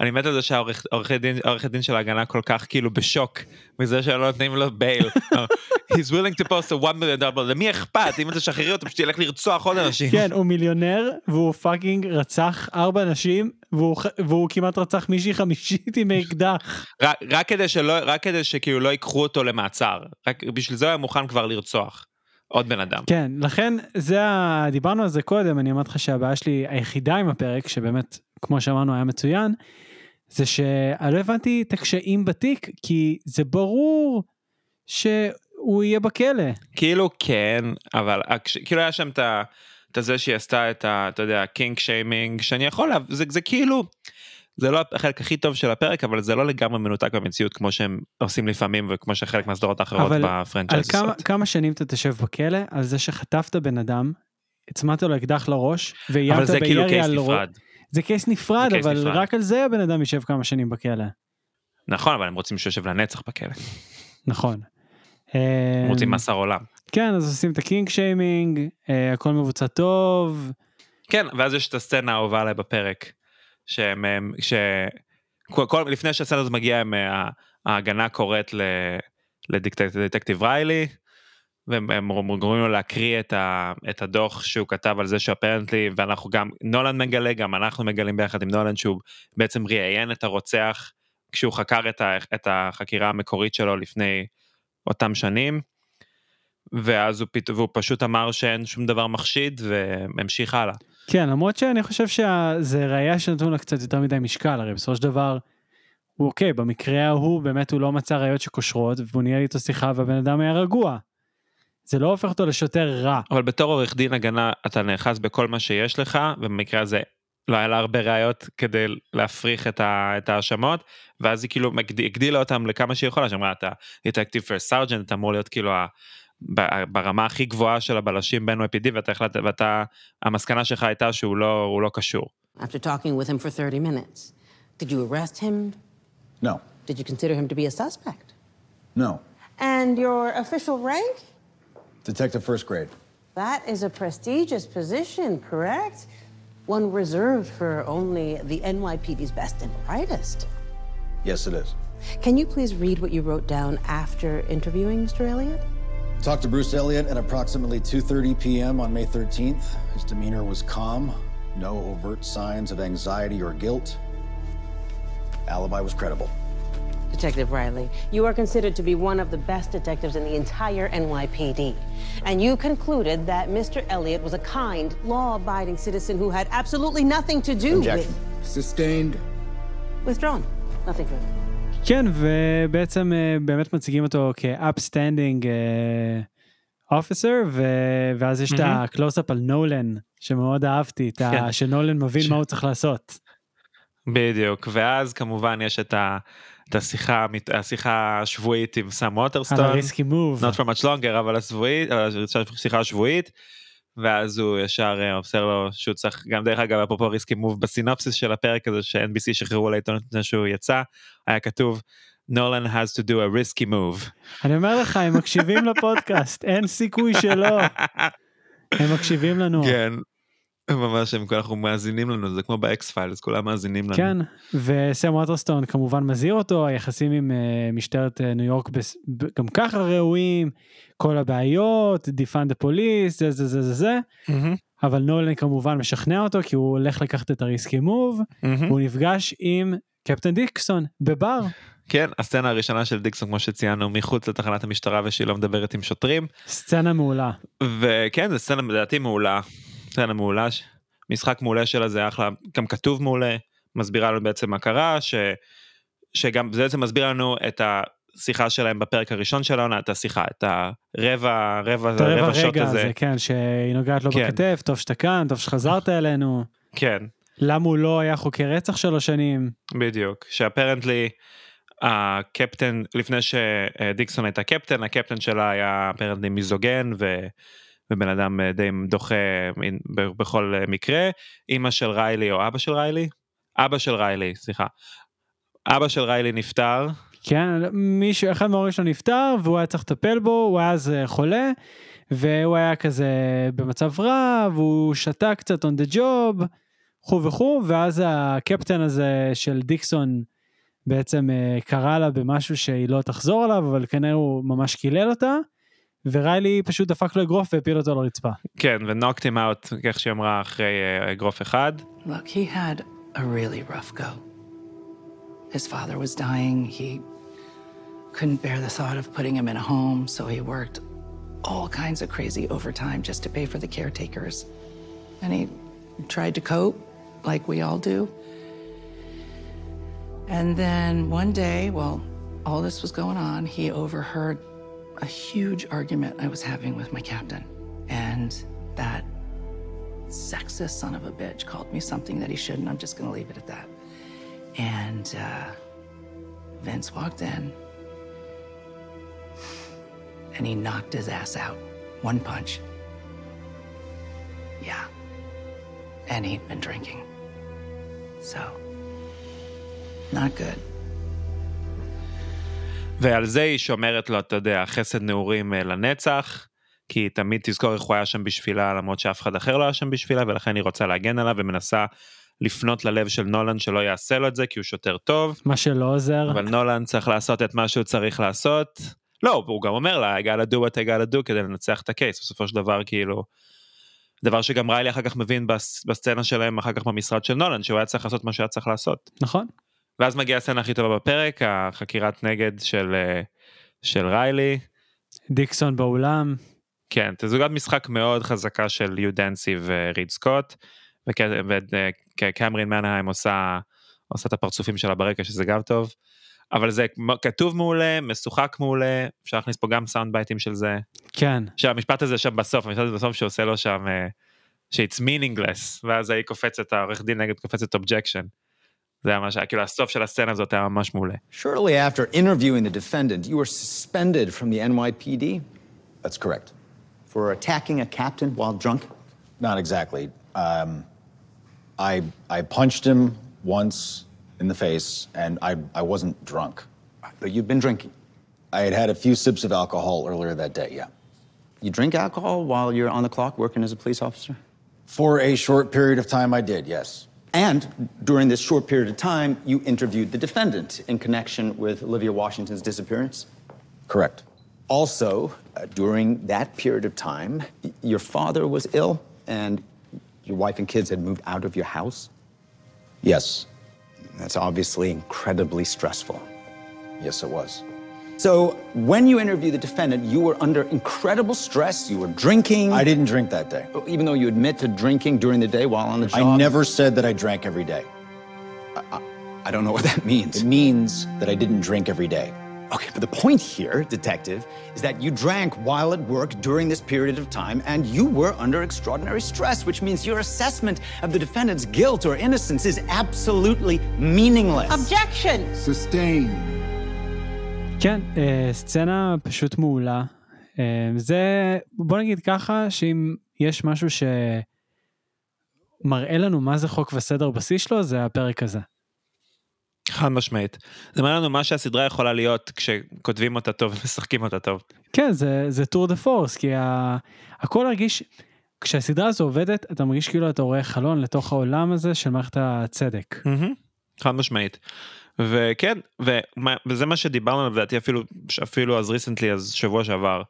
אני מת על זה שהעורכת דין, דין של ההגנה כל כך כאילו בשוק מזה שלא נותנים לו bail. He's willing to post a one million dollar, למי אכפת אם אתה שחררי אותו פשוט ילך לרצוח עוד אנשים. כן הוא מיליונר והוא fucking רצח ארבע אנשים והוא, והוא כמעט רצח מישהי חמישית עם אקדח. רק, רק כדי שלא רק כדי שכאילו לא ייקחו אותו למעצר רק בשביל זה הוא היה מוכן כבר לרצוח. עוד בן אדם. כן, לכן זה, ה... דיברנו על זה קודם, אני אמרתי לך שהבעיה שלי היחידה עם הפרק, שבאמת, כמו שאמרנו, היה מצוין, זה שאני לא הבנתי את הקשיים בתיק, כי זה ברור שהוא יהיה בכלא. כאילו כן, אבל כאילו היה שם את ה... את זה שהיא עשתה את ה... אתה יודע, kink shaming, שאני יכול, לה... זה, זה כאילו, זה לא החלק הכי טוב של הפרק, אבל זה לא לגמרי מנותק במציאות כמו שהם עושים לפעמים וכמו שחלק מהסדרות האחרות ב franchise. אבל על כמה, כמה שנים אתה תשב בכלא על זה שחטפת בן אדם, הצמדת לו אקדח לראש, ואיימת כאילו בירי על ראש. זה case נפרד, זה אבל נפרד. רק על זה הבן אדם יישב כמה שנים בכלא. נכון, אבל הם רוצים שהוא יושב לנצח בכלא. נכון. הם רוצים מאסר עולם. כן, אז עושים את ה kink shaming, הכל מבוצע טוב. כן, ואז יש את הסצנה האהובה עליי בפרק, שהם, הם- ש... כל, כל, לפני שהסצנה הזאת מגיעה, אה, ההגנה קוראת ל detective ריילי, והם הם גורמים לו להקריא את, ה, את הדוח שהוא כתב על זה ש apparently, ואנחנו גם, נולן מגלה, גם אנחנו מגלים ביחד עם נולן שהוא בעצם ראיין את הרוצח כשהוא חקר את, ה, את החקירה המקורית שלו לפני אותם שנים. ואז הוא, פת... והוא פשוט אמר שאין שום דבר מחשיד והמשיך הלאה. כן, למרות שאני חושב שזה ראייה שנתנו לה קצת יותר מדי משקל, הרי בסופו של דבר, הוא אוקיי, במקרה ההוא באמת הוא לא מצא ראיות שקושרות, והוא ניהל איתו שיחה והבן אדם היה רגוע. זה לא הופך אותו לשוטר רע. אבל בתור עורך דין הגנה אתה נאחז בכל מה שיש לך, ובמקרה הזה לא היה לה הרבה ראיות כדי להפריך את, ה... את ההאשמות, ואז היא כאילו. הגדילה אותם לכמה שהיא יכולה, שאמרה אתה דטקטיב פרסט סארג'נט, אתה אמור להיות כאילו ה... ברמה הכי גבוהה של הבלשים ב-NYPD ואתה החלטת, ואתה, המסקנה שלך הייתה שהוא לא, הוא לא קשור. After talking with him for 30 minutes, did you arrest him? No. Did you consider him to be a suspect? No. And your official rank? Detective first grade. That is a prestigious position, correct? One reserved for only the NYPD's best and brightest. Yes, it is. Can you please read what you wrote down after interviewing Mr. Elliott? Talked to Bruce Elliott at approximately 2:30 p.m. on May 13th. His demeanor was calm, no overt signs of anxiety or guilt. Alibi was credible. Detective Riley, you are considered to be one of the best detectives in the entire NYPD. And you concluded that Mr. Elliott was a kind, law abiding citizen who had absolutely nothing to do Objection. with. Sustained. Withdrawn. Nothing further. כן, ובעצם אה, באמת מציגים אותו כ-upstanding officer, ו- ואז יש את מהמם. הקלוסאפ על נולן, שמאוד אהבתי, את ה- כן. שנולן מבין מה הוא צריך לעשות. בדיוק, ואז כמובן יש את, ה, את השיחה, השיחה השבועית עם סם ווטרסטון, ה risky move. not for much longer, אבל השבועית, השיחה השבועית, ואז הוא ישר אה, מוסר לו שהוא צריך, גם דרך אגב, אפרופו risky move, בסינופסיס של הפרק הזה ש-NBC שחררו לעיתונות לפני שהוא יצא, היה כתוב, נולן has to do a risky move. אני אומר לך, הם מקשיבים לפודקאסט, אין סיכוי שלא. הם מקשיבים לנו. כן, ממש, הם- אנחנו מאזינים לנו, זה כמו ב X-Files, כולם מאזינים לנו. כן, וסם ווטרסטון כמובן מזהיר אותו, היחסים עם אה, משטרת אה, ניו יורק בס- ב- גם ככה רעועים, כל הבעיות, defund ה police, זה זה זה זה זה, מהמם, אבל נולן כמובן משכנע אותו כי הוא הולך לקחת את ה risky move, מהמם. והוא נפגש עם קפטן דיקסון בבר. כן, הסצנה הראשונה של דיקסון, כמו שציינו, מחוץ לתחנת המשטרה ושהיא לא מדברת עם שוטרים. סצנה מעולה. וכן, זו סצנה לדעתי מעולה. סצנה מעולה, ש- משחק מעולה שלה זה אחלה, גם כתוב מעולה, מסבירה לנו בעצם מה קרה, ש... שגם זה בעצם מסביר לנו את השיחה שלהם בפרק הראשון של העונה, את השיחה, את הרבע, רבע, את הרבע רבע שוט הזה. הזה, כן, שהיא נוגעת לו כן. בכתף, טוב שאתה כאן, טוב שחזרת אלינו. כן, למה הוא לא היה חוקר רצח שלוש שנים? בדיוק. שאפרנטלי, הקפטן, לפני שדיקסון הייתה קפטן, הקפטן שלה היה אפרנטלי מיזוגן ו... ובן אדם אה, די דוחה ב- בכל אה, מקרה. אימא של ריילי או אבא של ריילי? אבא של ריילי, סליחה. אבא של ריילי נפטר, כן, מישהו, אחד מההורים שלו נפטר והוא היה צריך לטפל בו, הוא היה אז אה, חולה, והוא היה כזה במצב רע, והוא שתה קצת on the job, וכו' וכו', ואז הקפטן הזה של דיקסון בעצם אה, קרא לה במשהו שהיא לא תחזור עליו, אבל כנראה הוא ממש קילל אותה, וריילי פשוט דפק לו אגרוף והפיל אותו לרצפה. כן, ו-knocked him out, איך שהיא אמרה, אחרי אה, אגרוף אחד. Look, he had a really rough go. His father was dying. He couldn't bear the thought of putting him in a home, so he worked all kinds of crazy overtime just to pay for the caretakers. And he tried to cope, like we all do. And then one day, while all this was going on, he overheard a huge argument I was having with my captain. And that sexist son of a bitch called me something that he shouldn't. I'm just gonna leave it at that. And uh, Vince walked in and he knocked his ass out. One punch. Yeah. And he'd been drinking. So, not good. ועל זה היא שומרת לו, אתה יודע, חסד נעורים אה, לנצח, כי היא תמיד תזכור איך הוא היה שם בשבילה למרות שאף אחד אחר לא היה שם בשבילה ולכן היא רוצה להגן עליו ומנסה לפנות ללב של נולן שלא יעשה לו את זה כי הוא שוטר טוב. מה שלא עוזר. אבל נולן צריך לעשות את מה שהוא צריך לעשות. לא, הוא גם אומר לה, I gotta do what I gotta do כדי לנצח את הקייס, בסופו של דבר כאילו, דבר שגם ריילי אחר כך מבין בס, בסצנה שלהם אחר כך במשרד של נולן, שהוא היה צריך לעשות מה שהיה צריך לעשות. נכון. ואז מגיעה הסצנה הכי טובה בפרק, החקירת נגד של, אה, של ריילי. דיקסון באולם. כן, תצוגת משחק מאוד חזקה של יו דנסי וריד סקוט, וקמרין מנהיים עושה, עושה את הפרצופים שלה ברקע שזה גם טוב. אבל זה כתוב מעולה, משוחק מעולה, אפשר להכניס פה גם sound bite ים של זה. כן. שהמשפט הזה שם בסוף, המשפט הזה בסוף שעושה לו שם, ש-it's meaningless, ואז ההיא קופצת, העורך דין נגד קופצת objection. זה היה ממש, כאילו הסוף של הסצנה הזאת היה ממש מעולה. Shortly after interviewing the defendant, you were suspended from the NYPD? That's correct. For attacking a captain while drunk? Not exactly. Um, I, I punched him once in the face, and I, I wasn't drunk. But you've been drinking? I had had a few sips of alcohol earlier that day, yeah. You drink alcohol while you're on the clock working as a police officer? For a short period of time, I did, yes. And during this short period of time, you interviewed the defendant in connection with Olivia Washington's disappearance? Correct. Also, uh, during that period of time, your father was ill and your wife and kids had moved out of your house? Yes. That's obviously incredibly stressful. Yes, it was. So, when you interviewed the defendant, you were under incredible stress. You were drinking. I didn't drink that day. Even though you admit to drinking during the day while on the job. I never said that I drank every day. I, I, I don't know what that means. It means that I didn't drink every day. Okay, but the point here, detective, is that you drank while at work during this period of time and you were under extraordinary stress, which means your assessment of the defendant's guilt or innocence is absolutely meaningless. Objection! Sustained. כן, סצנה פשוט מעולה. זה, בוא נגיד ככה, שאם יש משהו שמראה לנו מה זה חוק וסדר בשיא שלו, זה הפרק הזה. חד משמעית. זה מראה לנו מה שהסדרה יכולה להיות כשכותבים אותה טוב ומשחקים אותה טוב. כן, זה, זה טור דה פורס, כי ה... הכל הרגיש, כשהסדרה הזו עובדת, אתה מרגיש כאילו אתה רואה חלון לתוך העולם הזה של מערכת הצדק. Mm-hmm. חד משמעית. וכן, ומה, וזה מה שדיברנו עליו, לדעתי אפילו, אפילו אז ריסנטלי, אז שבוע שעבר,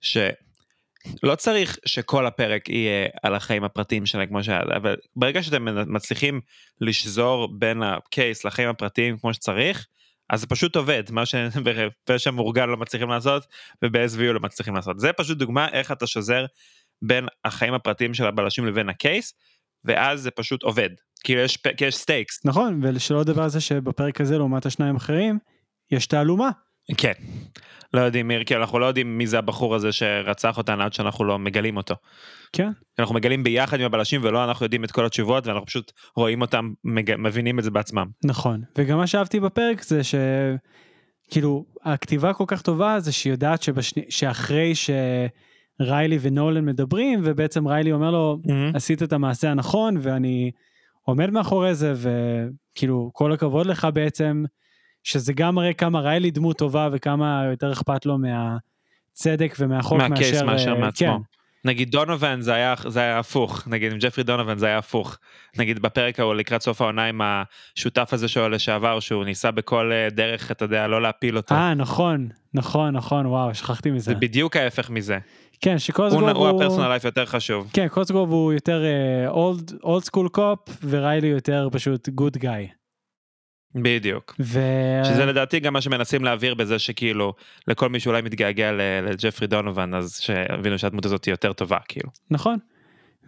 שלא צריך שכל הפרק יהיה על החיים הפרטיים שלהם כמו שהיה, אבל ברגע שאתם מצליחים לשזור בין הקייס לחיים הפרטיים כמו שצריך, אז זה פשוט עובד, מה שפשע מאורגן לא מצליחים לעשות, וב-SVU לא מצליחים לעשות. זה פשוט דוגמה איך אתה שוזר בין החיים הפרטיים של הבלשים לבין ה case, ואז זה פשוט עובד. כאילו יש, כי יש stakes. נכון, ושלא לדבר על זה שבפרק הזה לעומת השניים האחרים, יש תעלומה. כן. לא יודעים מי, כי אנחנו לא יודעים מי זה הבחור הזה שרצח אותנו עד שאנחנו לא מגלים אותו. כן. אנחנו מגלים ביחד עם הבלשים ולא אנחנו יודעים את כל התשובות ואנחנו פשוט רואים אותם, מג... מבינים את זה בעצמם. נכון, וגם מה שאהבתי בפרק זה ש... כאילו, הכתיבה כל כך טובה זה שהיא יודעת שבשני... שאחרי שריילי ונולן מדברים ובעצם ריילי אומר לו mm-hmm. עשית את המעשה הנכון ואני עומד מאחורי זה וכאילו כל הכבוד לך בעצם שזה גם מראה כמה ריילי דמות טובה וכמה יותר אכפת לו מהצדק ומהחוק מהקייס מאשר, מאשר אה, מעצמו. כן. נגיד דונובן זה היה זה היה הפוך נגיד עם ג'פרי דונובן זה היה הפוך נגיד בפרק ההוא לקראת סוף העונה עם השותף הזה שלו לשעבר שהוא ניסה בכל אה, דרך אתה יודע לא להפיל אותו. אה נכון נכון נכון וואו שכחתי מזה. זה בדיוק ההפך מזה. כן שקוזגרוב הוא, הוא, הוא ה personal life יותר חשוב. כן קוזגרוב הוא יותר old school cop וריילי יותר פשוט good guy. בדיוק. ו... שזה לדעתי גם מה שמנסים להעביר בזה שכאילו לכל מי שאולי מתגעגע לג'פרי דונובן אז שהבינו שהדמות הזאת היא יותר טובה כאילו. נכון.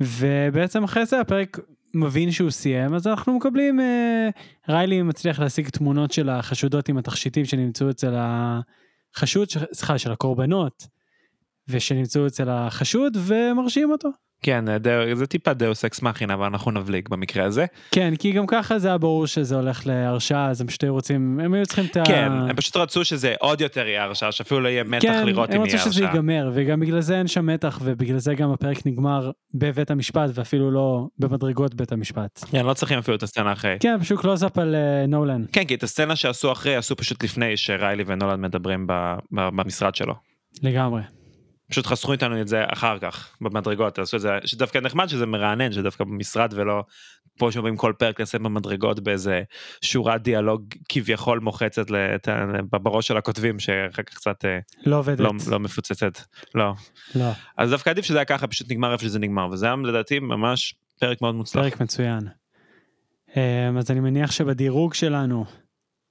ובעצם אחרי זה הפרק מבין שהוא סיים אז אנחנו מקבלים אה, ריילי מצליח להשיג תמונות של החשודות עם התכשיטים שנמצאו אצל החשוד סליחה של הקורבנות ושנמצאו אצל החשוד ומרשים אותו. כן ד- זה טיפה דאוס אקס מכינה אבל אנחנו נבליג במקרה הזה. כן כי גם ככה זה היה ברור שזה הולך להרשעה אז הם פשוט רוצים הם היו צריכים את ה... כן הם פשוט רצו שזה עוד יותר יהיה הרשעה שאפילו לא יהיה מתח כן, לראות אם הם יהיה רצו שזה הרשעה. ייגמר וגם בגלל זה אין שם מתח ובגלל זה גם הפרק נגמר בבית המשפט ואפילו לא במדרגות בית המשפט. כן לא צריכים אפילו את הסצנה אחרי. כן פשוט קלוזאפ על אה, נולן. כן כי את הסצנה שעשו אחרי עשו פשוט לפני שריילי ונולד מדברים ב- ב- במשרד שלו. לגמרי. פשוט חסכו איתנו את זה אחר כך במדרגות עשו את זה שדווקא נחמד שזה מרענן שדווקא במשרד ולא פה שאומרים כל פרק לסיים במדרגות באיזה שורת דיאלוג כביכול מוחצת לת- בראש של הכותבים שאחר כך קצת אה, לא עובדת. לא, לא מפוצצת לא לא. אז דווקא עדיף שזה היה ככה פשוט נגמר איפה שזה נגמר וזה היה לדעתי ממש פרק מאוד מוצלח. פרק מצוין. אמ, אז אני מניח שבדירוג שלנו,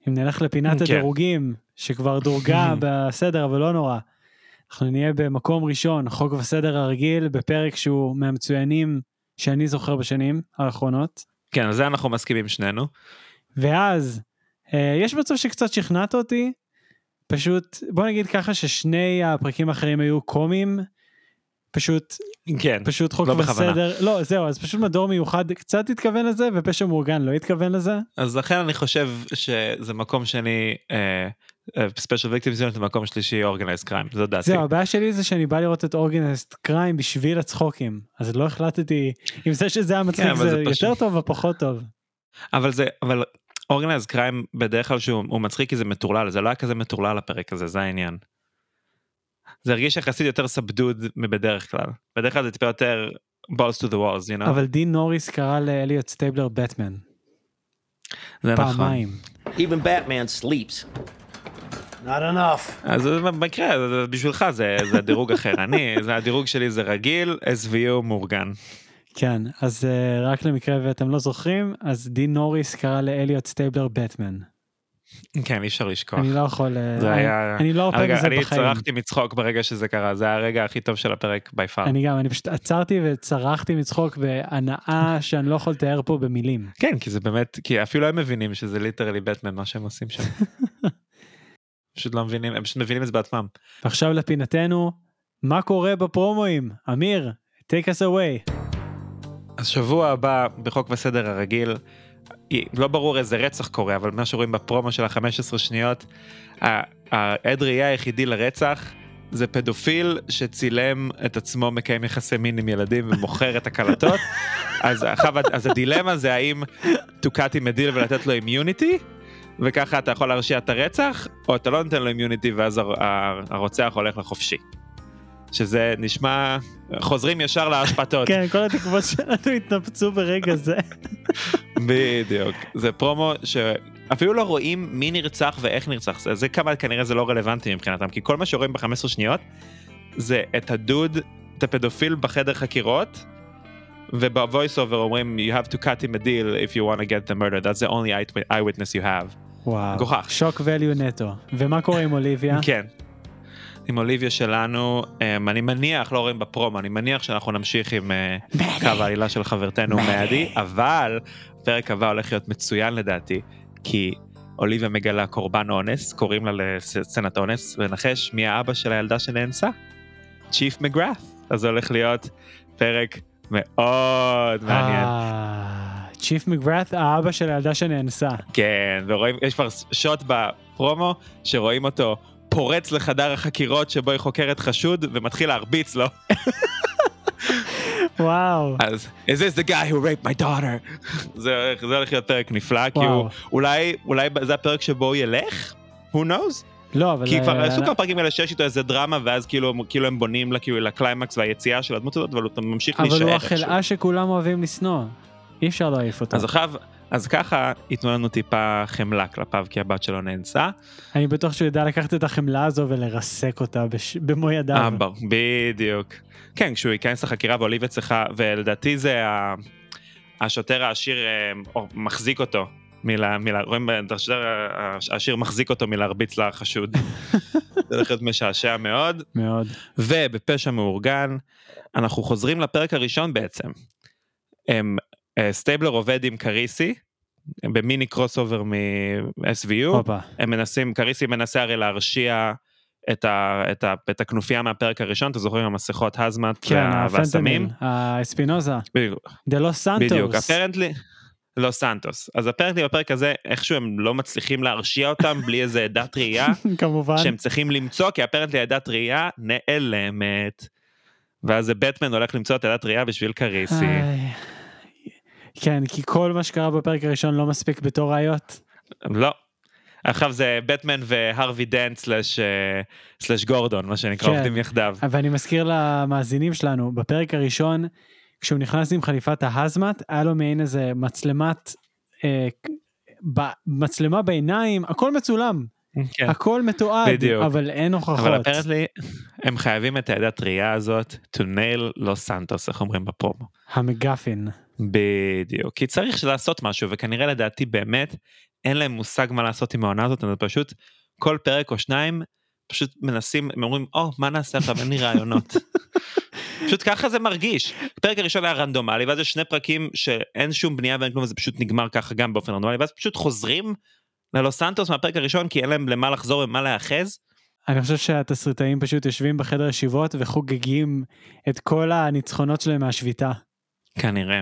אם נלך לפינת כן. הדירוגים, שכבר דורגה בסדר, אבל לא נורא, אנחנו נהיה במקום ראשון, חוק וסדר הרגיל, בפרק שהוא מהמצוינים שאני זוכר בשנים האחרונות. כן על זה אנחנו מסכימים שנינו. ואז, אה, יש מצב שקצת שכנעת אותי, פשוט, בוא נגיד ככה ששני הפרקים האחרים היו קומיים, פשוט, כן פשוט חוק לא בכוונה. וסדר, לא זהו, אז פשוט מדור מיוחד קצת התכוון לזה, ופשע מאורגן לא התכוון לזה. אז לכן אני חושב שזה מקום שני ספיישל ויקטימס זה מקום שלישי אורגנייז קריים זו דעתי. זהו, הבעיה שלי זה שאני בא לראות את אורגנסט קריים בשביל הצחוקים, אז לא החלטתי אם זה שזה היה מצחיק כן, אבל זה יותר טוב או פחות טוב. אבל זה אבל Organized Crime בדרך כלל שהוא הוא מצחיק כי זה מטורלל זה לא היה כזה מטורלל הפרק הזה זה העניין. זה הרגיש יחסית יותר subdued מבדרך כלל בדרך כלל זה טיפה יותר balls to the walls you know אבל דין נוריס קרא לאליוט סטייבלר בטמן, זה נכון. פעמיים. Even Batman sleeps. Not enough. אז זה במקרה זה בשבילך זה זה דירוג אחר אני זה הדירוג שלי זה רגיל SVU מאורגן. כן, אז אה, רק למקרה ואתם לא זוכרים, אז דין נוריס קרא לאליוט סטייבלר בטמן. כן אי אפשר לשכוח. אני לא יכול, אה, זה אני- היה אני לא ארפה מזה אני בחיים. צרחתי מצחוק ברגע שזה קרה זה הרגע הכי טוב של הפרק by far. אני גם, אני פשוט עצרתי וצרחתי מצחוק בהנאה שאני לא יכול לתאר פה במילים. כן כי זה באמת כי אפילו הם מבינים שזה literally בטמן מה שהם עושים שם. פשוט לא מבינים הם פשוט מבינים את זה בעצמם. ועכשיו לפינתנו, מה קורה בפרומואים? אמיר, take us away. אז שבוע הבא בחוק וסדר הרגיל לא ברור איזה רצח קורה אבל מה שרואים בפרומו של ה-15 שניות העד ראייה היחידי לרצח זה פדופיל שצילם את עצמו מקיים יחסי מין עם ילדים ומוכר את הקלטות אז, אז הדילמה זה האם to cut him a deal ולתת לו אימיוניטי וככה אתה יכול להרשיע את הרצח או אתה לא נותן לו אימיוניטי ואז הר- הר- הרוצח הולך לחופשי. שזה נשמע חוזרים ישר להשפתות. כן, כל התקוות שלנו התנפצו ברגע זה. בדיוק זה פרומו שאפילו לא רואים מי נרצח ואיך נרצח זה, זה כמה כנראה זה לא רלוונטי מבחינתם כי כל מה שרואים ב-15 שניות זה את הדוד את הפדופיל בחדר חקירות ובvoice over אומרים you have to cut him a deal if you want to get the murder that's the only eye- eyewitness you have. וואו, מגוחך. שוק value נטו. ומה קורה עם אוליביה? כן. עם אוליביה שלנו אמ, אני מניח לא רואים בפרומו אני מניח שאנחנו נמשיך עם אה, קו העלילה של חברתנו מאדי אבל הפרק הבא הולך להיות מצוין לדעתי כי אוליביה מגלה קורבן אונס קוראים לה לסצנת אונס ונחש מי האבא של הילדה שנאנסה? צ'יף מגראף אז זה הולך להיות פרק מאוד מעניין. צ'יף מגרת, האבא של הילדה שנאנסה. כן, ורואים, יש כבר שוט בפרומו שרואים אותו פורץ לחדר החקירות שבו היא חוקרת חשוד ומתחיל להרביץ לו. וואו. אז, is this the guy who raped my daughter? זה זה הולך להיות פרק נפלא, כי וואו. הוא, אולי, אולי זה הפרק שבו הוא ילך? who knows? לא, אבל... כי כבר אה, עשו כמה פרקים כאלה שיש איתו איזה דרמה ואז כאילו, כאילו הם בונים לה כאילו לקליימקס והיציאה של הדמות הזאת, אבל הוא ממשיך אבל להישאר הוא איכשהו. החלאה שכולם אוהבים לשנוא. אי אפשר להעיף אותו. אז עכשיו, אז ככה ייתנו לנו טיפה חמלה כלפיו כי הבת שלו נאנסה. אני בטוח שהוא ידע לקחת את החמלה הזו ולרסק אותה בש- במו ידיו. אה, בר- בדיוק. כן, כשהוא ייכנס לחקירה ואוליביה צריכה, ולדעתי זה ה- השוטר העשיר אה, או, מחזיק אותו. מילה, מילה, רואים השוטר העשיר מחזיק אותו מלהרביץ לחשוד. זה הולך להיות משעשע מאוד. מאוד. ובפשע מאורגן, אנחנו חוזרים לפרק הראשון בעצם. הם, אה, סטייבלר עובד עם קריסי, ב mini crossover מ-SVU. הם מנסים, קריסי מנסה הרי להרשיע את, ה, את, ה, את הכנופיה מהפרק הראשון, אתה זוכר עם המסכות הזמת כן, והסמים? האספינוזה. בדיוק. דה לוס סנטוס. בדיוק, apparently, לא סנטוס. אז apparently בפרק הזה, איכשהו הם לא מצליחים להרשיע אותם בלי איזה עדת ראייה, כמובן. שהם צריכים למצוא, כי apparently עדת ראייה נעלמת. ואז בטמן הולך למצוא את עדת ראייה בשביל קריסי. כן, כי כל מה שקרה בפרק הראשון לא מספיק בתור ראיות. לא. עכשיו זה בטמן והרווי דנט סלאש סלאש גורדון מה שנקרא כן. עובדים יחדיו. ואני מזכיר למאזינים שלנו, בפרק הראשון, כשהוא נכנס עם חליפת ההזמט, היה לו מעין איזה מצלמת, אה, ב- מצלמה בעיניים, הכל מצולם, כן. הכל מתועד, בדיוק. אבל אין הוכחות. אבל אפרנטלי הם חייבים את העדת ראייה הזאת to nail לוס סנטוס איך אומרים בפרומו. המגפין. בדיוק כי צריך לעשות משהו וכנראה לדעתי באמת אין להם מושג מה לעשות עם העונה הזאת, אז פשוט כל פרק או שניים פשוט מנסים, הם אומרים, או, מה נעשה עכשיו, אין לי רעיונות. פשוט ככה זה מרגיש. הפרק הראשון היה רנדומלי, ואז יש שני פרקים שאין שום בנייה ואין כלום, וזה פשוט נגמר ככה גם באופן רנדומלי, ואז פשוט חוזרים ללוס סנטוס מהפרק הראשון, כי אין להם למה לחזור ומה להיאחז. אני חושב שהתסריטאים פשוט יושבים בחדר ישיבות וחוגגים את כל הניצחונות שלהם מהשביתה. כנראה.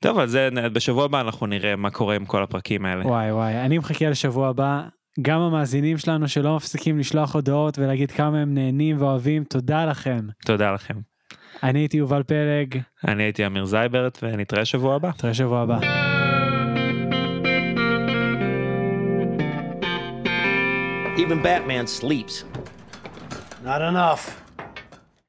טוב, אז זה, בשבוע הבא אנחנו נראה מה קורה עם כל הפרקים האלה. וואי וואי, אני מחכה לשבוע הבא. גם המאזינים שלנו שלא מפסיקים לשלוח הודעות ולהגיד כמה הם נהנים ואוהבים, תודה לכם. תודה לכם. אני הייתי יובל פלג. אני הייתי אמיר זייברט, ונתראה שבוע הבא. נתראה שבוע הבא. Even Batman sleeps. Not enough.